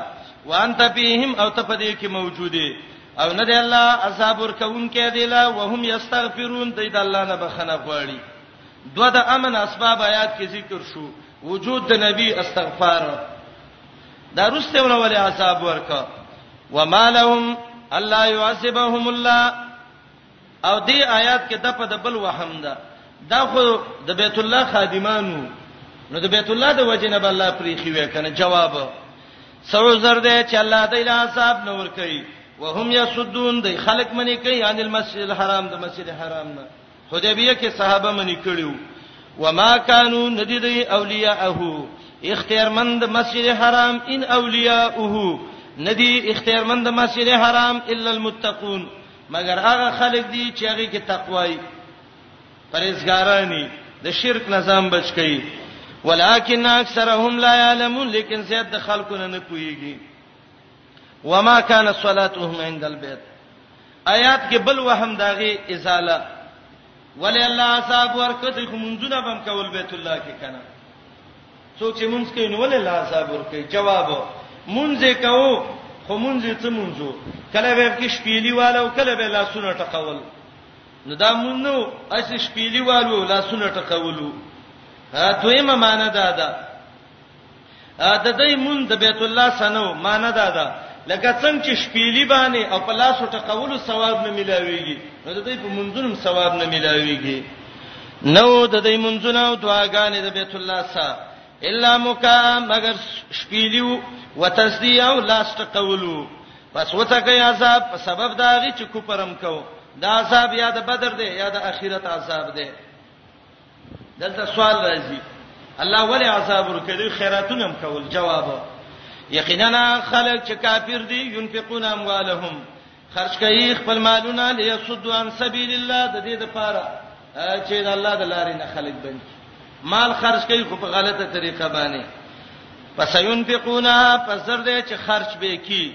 وانت فیهم او ته پدې کې موجوده او نه دی الله عذاب ورکوونکې دی لا وهم یستغفرون دی د الله نه بخنه غواړي دوه د امن اسباب آیات کې ذکر شو وجود د نبی استغفار دا رسته ولې عذاب ورکا وما لهم الله يعذبهم الله او دې آیات کې د په د بل وهم ده دا خو د بیت الله خادمانو نو د بیت الله د وجنه به الله پریخي وې کنه جواب سو زر دې چې الله د اله صاحب نور کوي وهم یسدون د خلق منی کوي ان المسجد الحرام د مسجد الحرام نه حدیبیه کې صحابه منی کړیو وما كانوا ندی اولیاءه اختیارمند مسجد حرام ان اولیاءه ندی اختیارمند مسجد حرام الا المتقون مګر هغه خلک دي چې هغه کې تقوای پرېزګارانی د شرک نظام بچ کړي ولکن اکثرهم لا يعلمون لیکن زیات د خلکو نه نه پويږي وما كان صلاتهم عند البيت آیات کې بل وهم داغي ازاله ولی الله عذاب ورکړي خو منځونه بم کول بیت الله کې کنه څوک چې مونږ کوي نو ولی الله عذاب ورکړي جواب مونږ کوو خو مونږ څه مونږو کله به کې شپېلی والو کله به لاسونه ټقول نو دا مونږ نو اسی شپېلی والو لاسونه ټقولو ها دویمه معنی دا ده د دې مون د بیت الله سنو معنی دا ده لکه څنګه چې شپېلی باندې او په لاس ټکولو ثواب نه ملاويږي نو د دې په منځونو ثواب نه ملاويږي نو د دې منځونو او دعاګانې د بیت الله سره الا مکا مگر شپېلیو وتسدی او لاس ټکولو پس وته کوي عذاب په سبب دا غي چې کوپرم کو دا عذاب یا د بدر دی یا د اخرت عذاب دی دلته سوال راځي الله ولی عذاب ورکړي خیراتونه هم کول جواب یقینا خلک چې کافر دي ينفقون اموالهم خرج کوي خپل مالونه ليسدوا عن سبيل الله د دې لپاره چې د الله د لارې نه خلک بند مال خرج کوي خو په غلطه طریقه باندې پس ينفقونها پس زر دې چې خرج به کی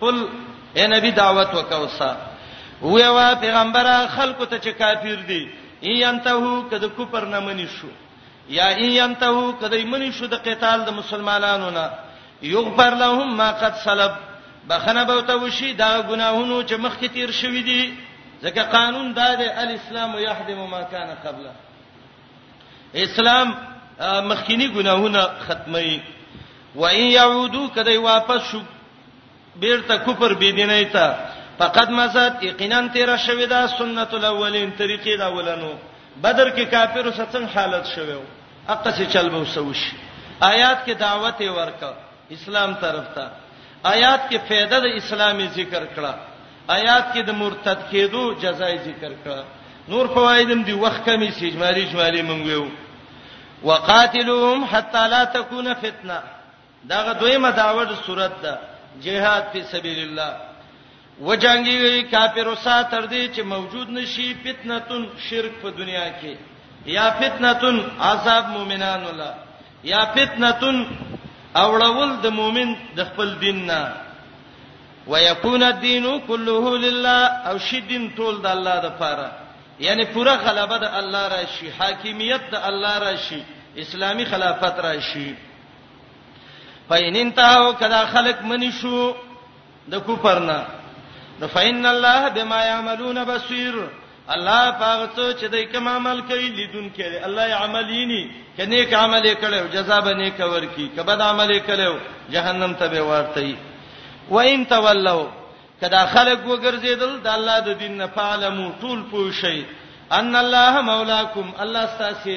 قل اے نبی دعوت وکوسا ویوا پیغمبره خلکو ته چې کافر دي اينتهو کده کوپر نه منی شو یا اينتهو کده منی شو د قتال د مسلمانانو نه یغفر لهم ما قد سلب بخنه به ته وشي دا ګناهونو چې مخکې تیر شوې دي ځکه قانون دا دی الاسلام يهدم ما كان قبله اسلام مخکینی ګناهونه ختمي و ان يعودو کدی واپس شو بیرته کفر بی دینی ته فقط مزد یقینا تیر شوی دا سنت الاولین طریقې دا ولنو بدر کې کافرو څنګه حالت شوو اقا سي چل به وسوش آیات کې دعوت ورکا اسلام طرف ته آیات کې فائدہ د اسلامي ذکر کړه آیات کې د مرتد کېدو جزای ذکر کړه نور فوایدم دی وخت کمی سي اجمالی اجمالی مونږ ویو وقاتلهم حتا لا تکون فتنه دغه دویمه دعوه د صورت ده جهاد فی سبیل الله وجنګي کافر وسا تر دې چې موجود نشي فتنتون شرک په دنیا کې یا فتنتون عذاب مؤمنانو لا یا فتنتون اوړول د مؤمن د خپل دین نه ويكون الدين كله لله او شي دین ټول د الله د پاره یعنی پورا غلبه د الله راشي حاکمیت د الله راشي اسلامی خلافت راشي فین انتهو کدا خلق منی شو د کوپرنا نو فین الله بما یعملون بصیر الله پاغه څه چې دای کوم عمل کوي لیدون کوي الله یې عملینی کني ک عمل یې کړو جزا به نه کور کی کبد عمل یې کړو جهنم ته به ورته وي و ان تولوا کدا خلق وګرځیدل د الله د دین نه فعلمو ټول پوه شي ان الله مولاکم الله ستاسو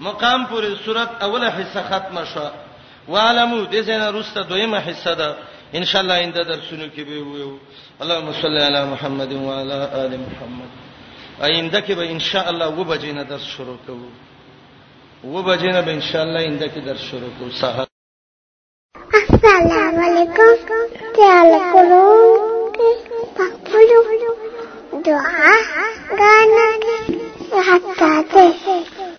مقام پورې صورت اوله حصہ ختمه شو وعلمو د زنه روسته دویمه حصہ ده ان شاء الله انده درسونو کې به وو اللهم صل علی محمد و علی آل محمد آینده کې به ان شاء الله و بجینه درس شروع کوو و بجینه به ان شاء الله انده کې درس شروع کوو سهار السلام علیکم تعال کولو پخپلو دعا غانا حتا ته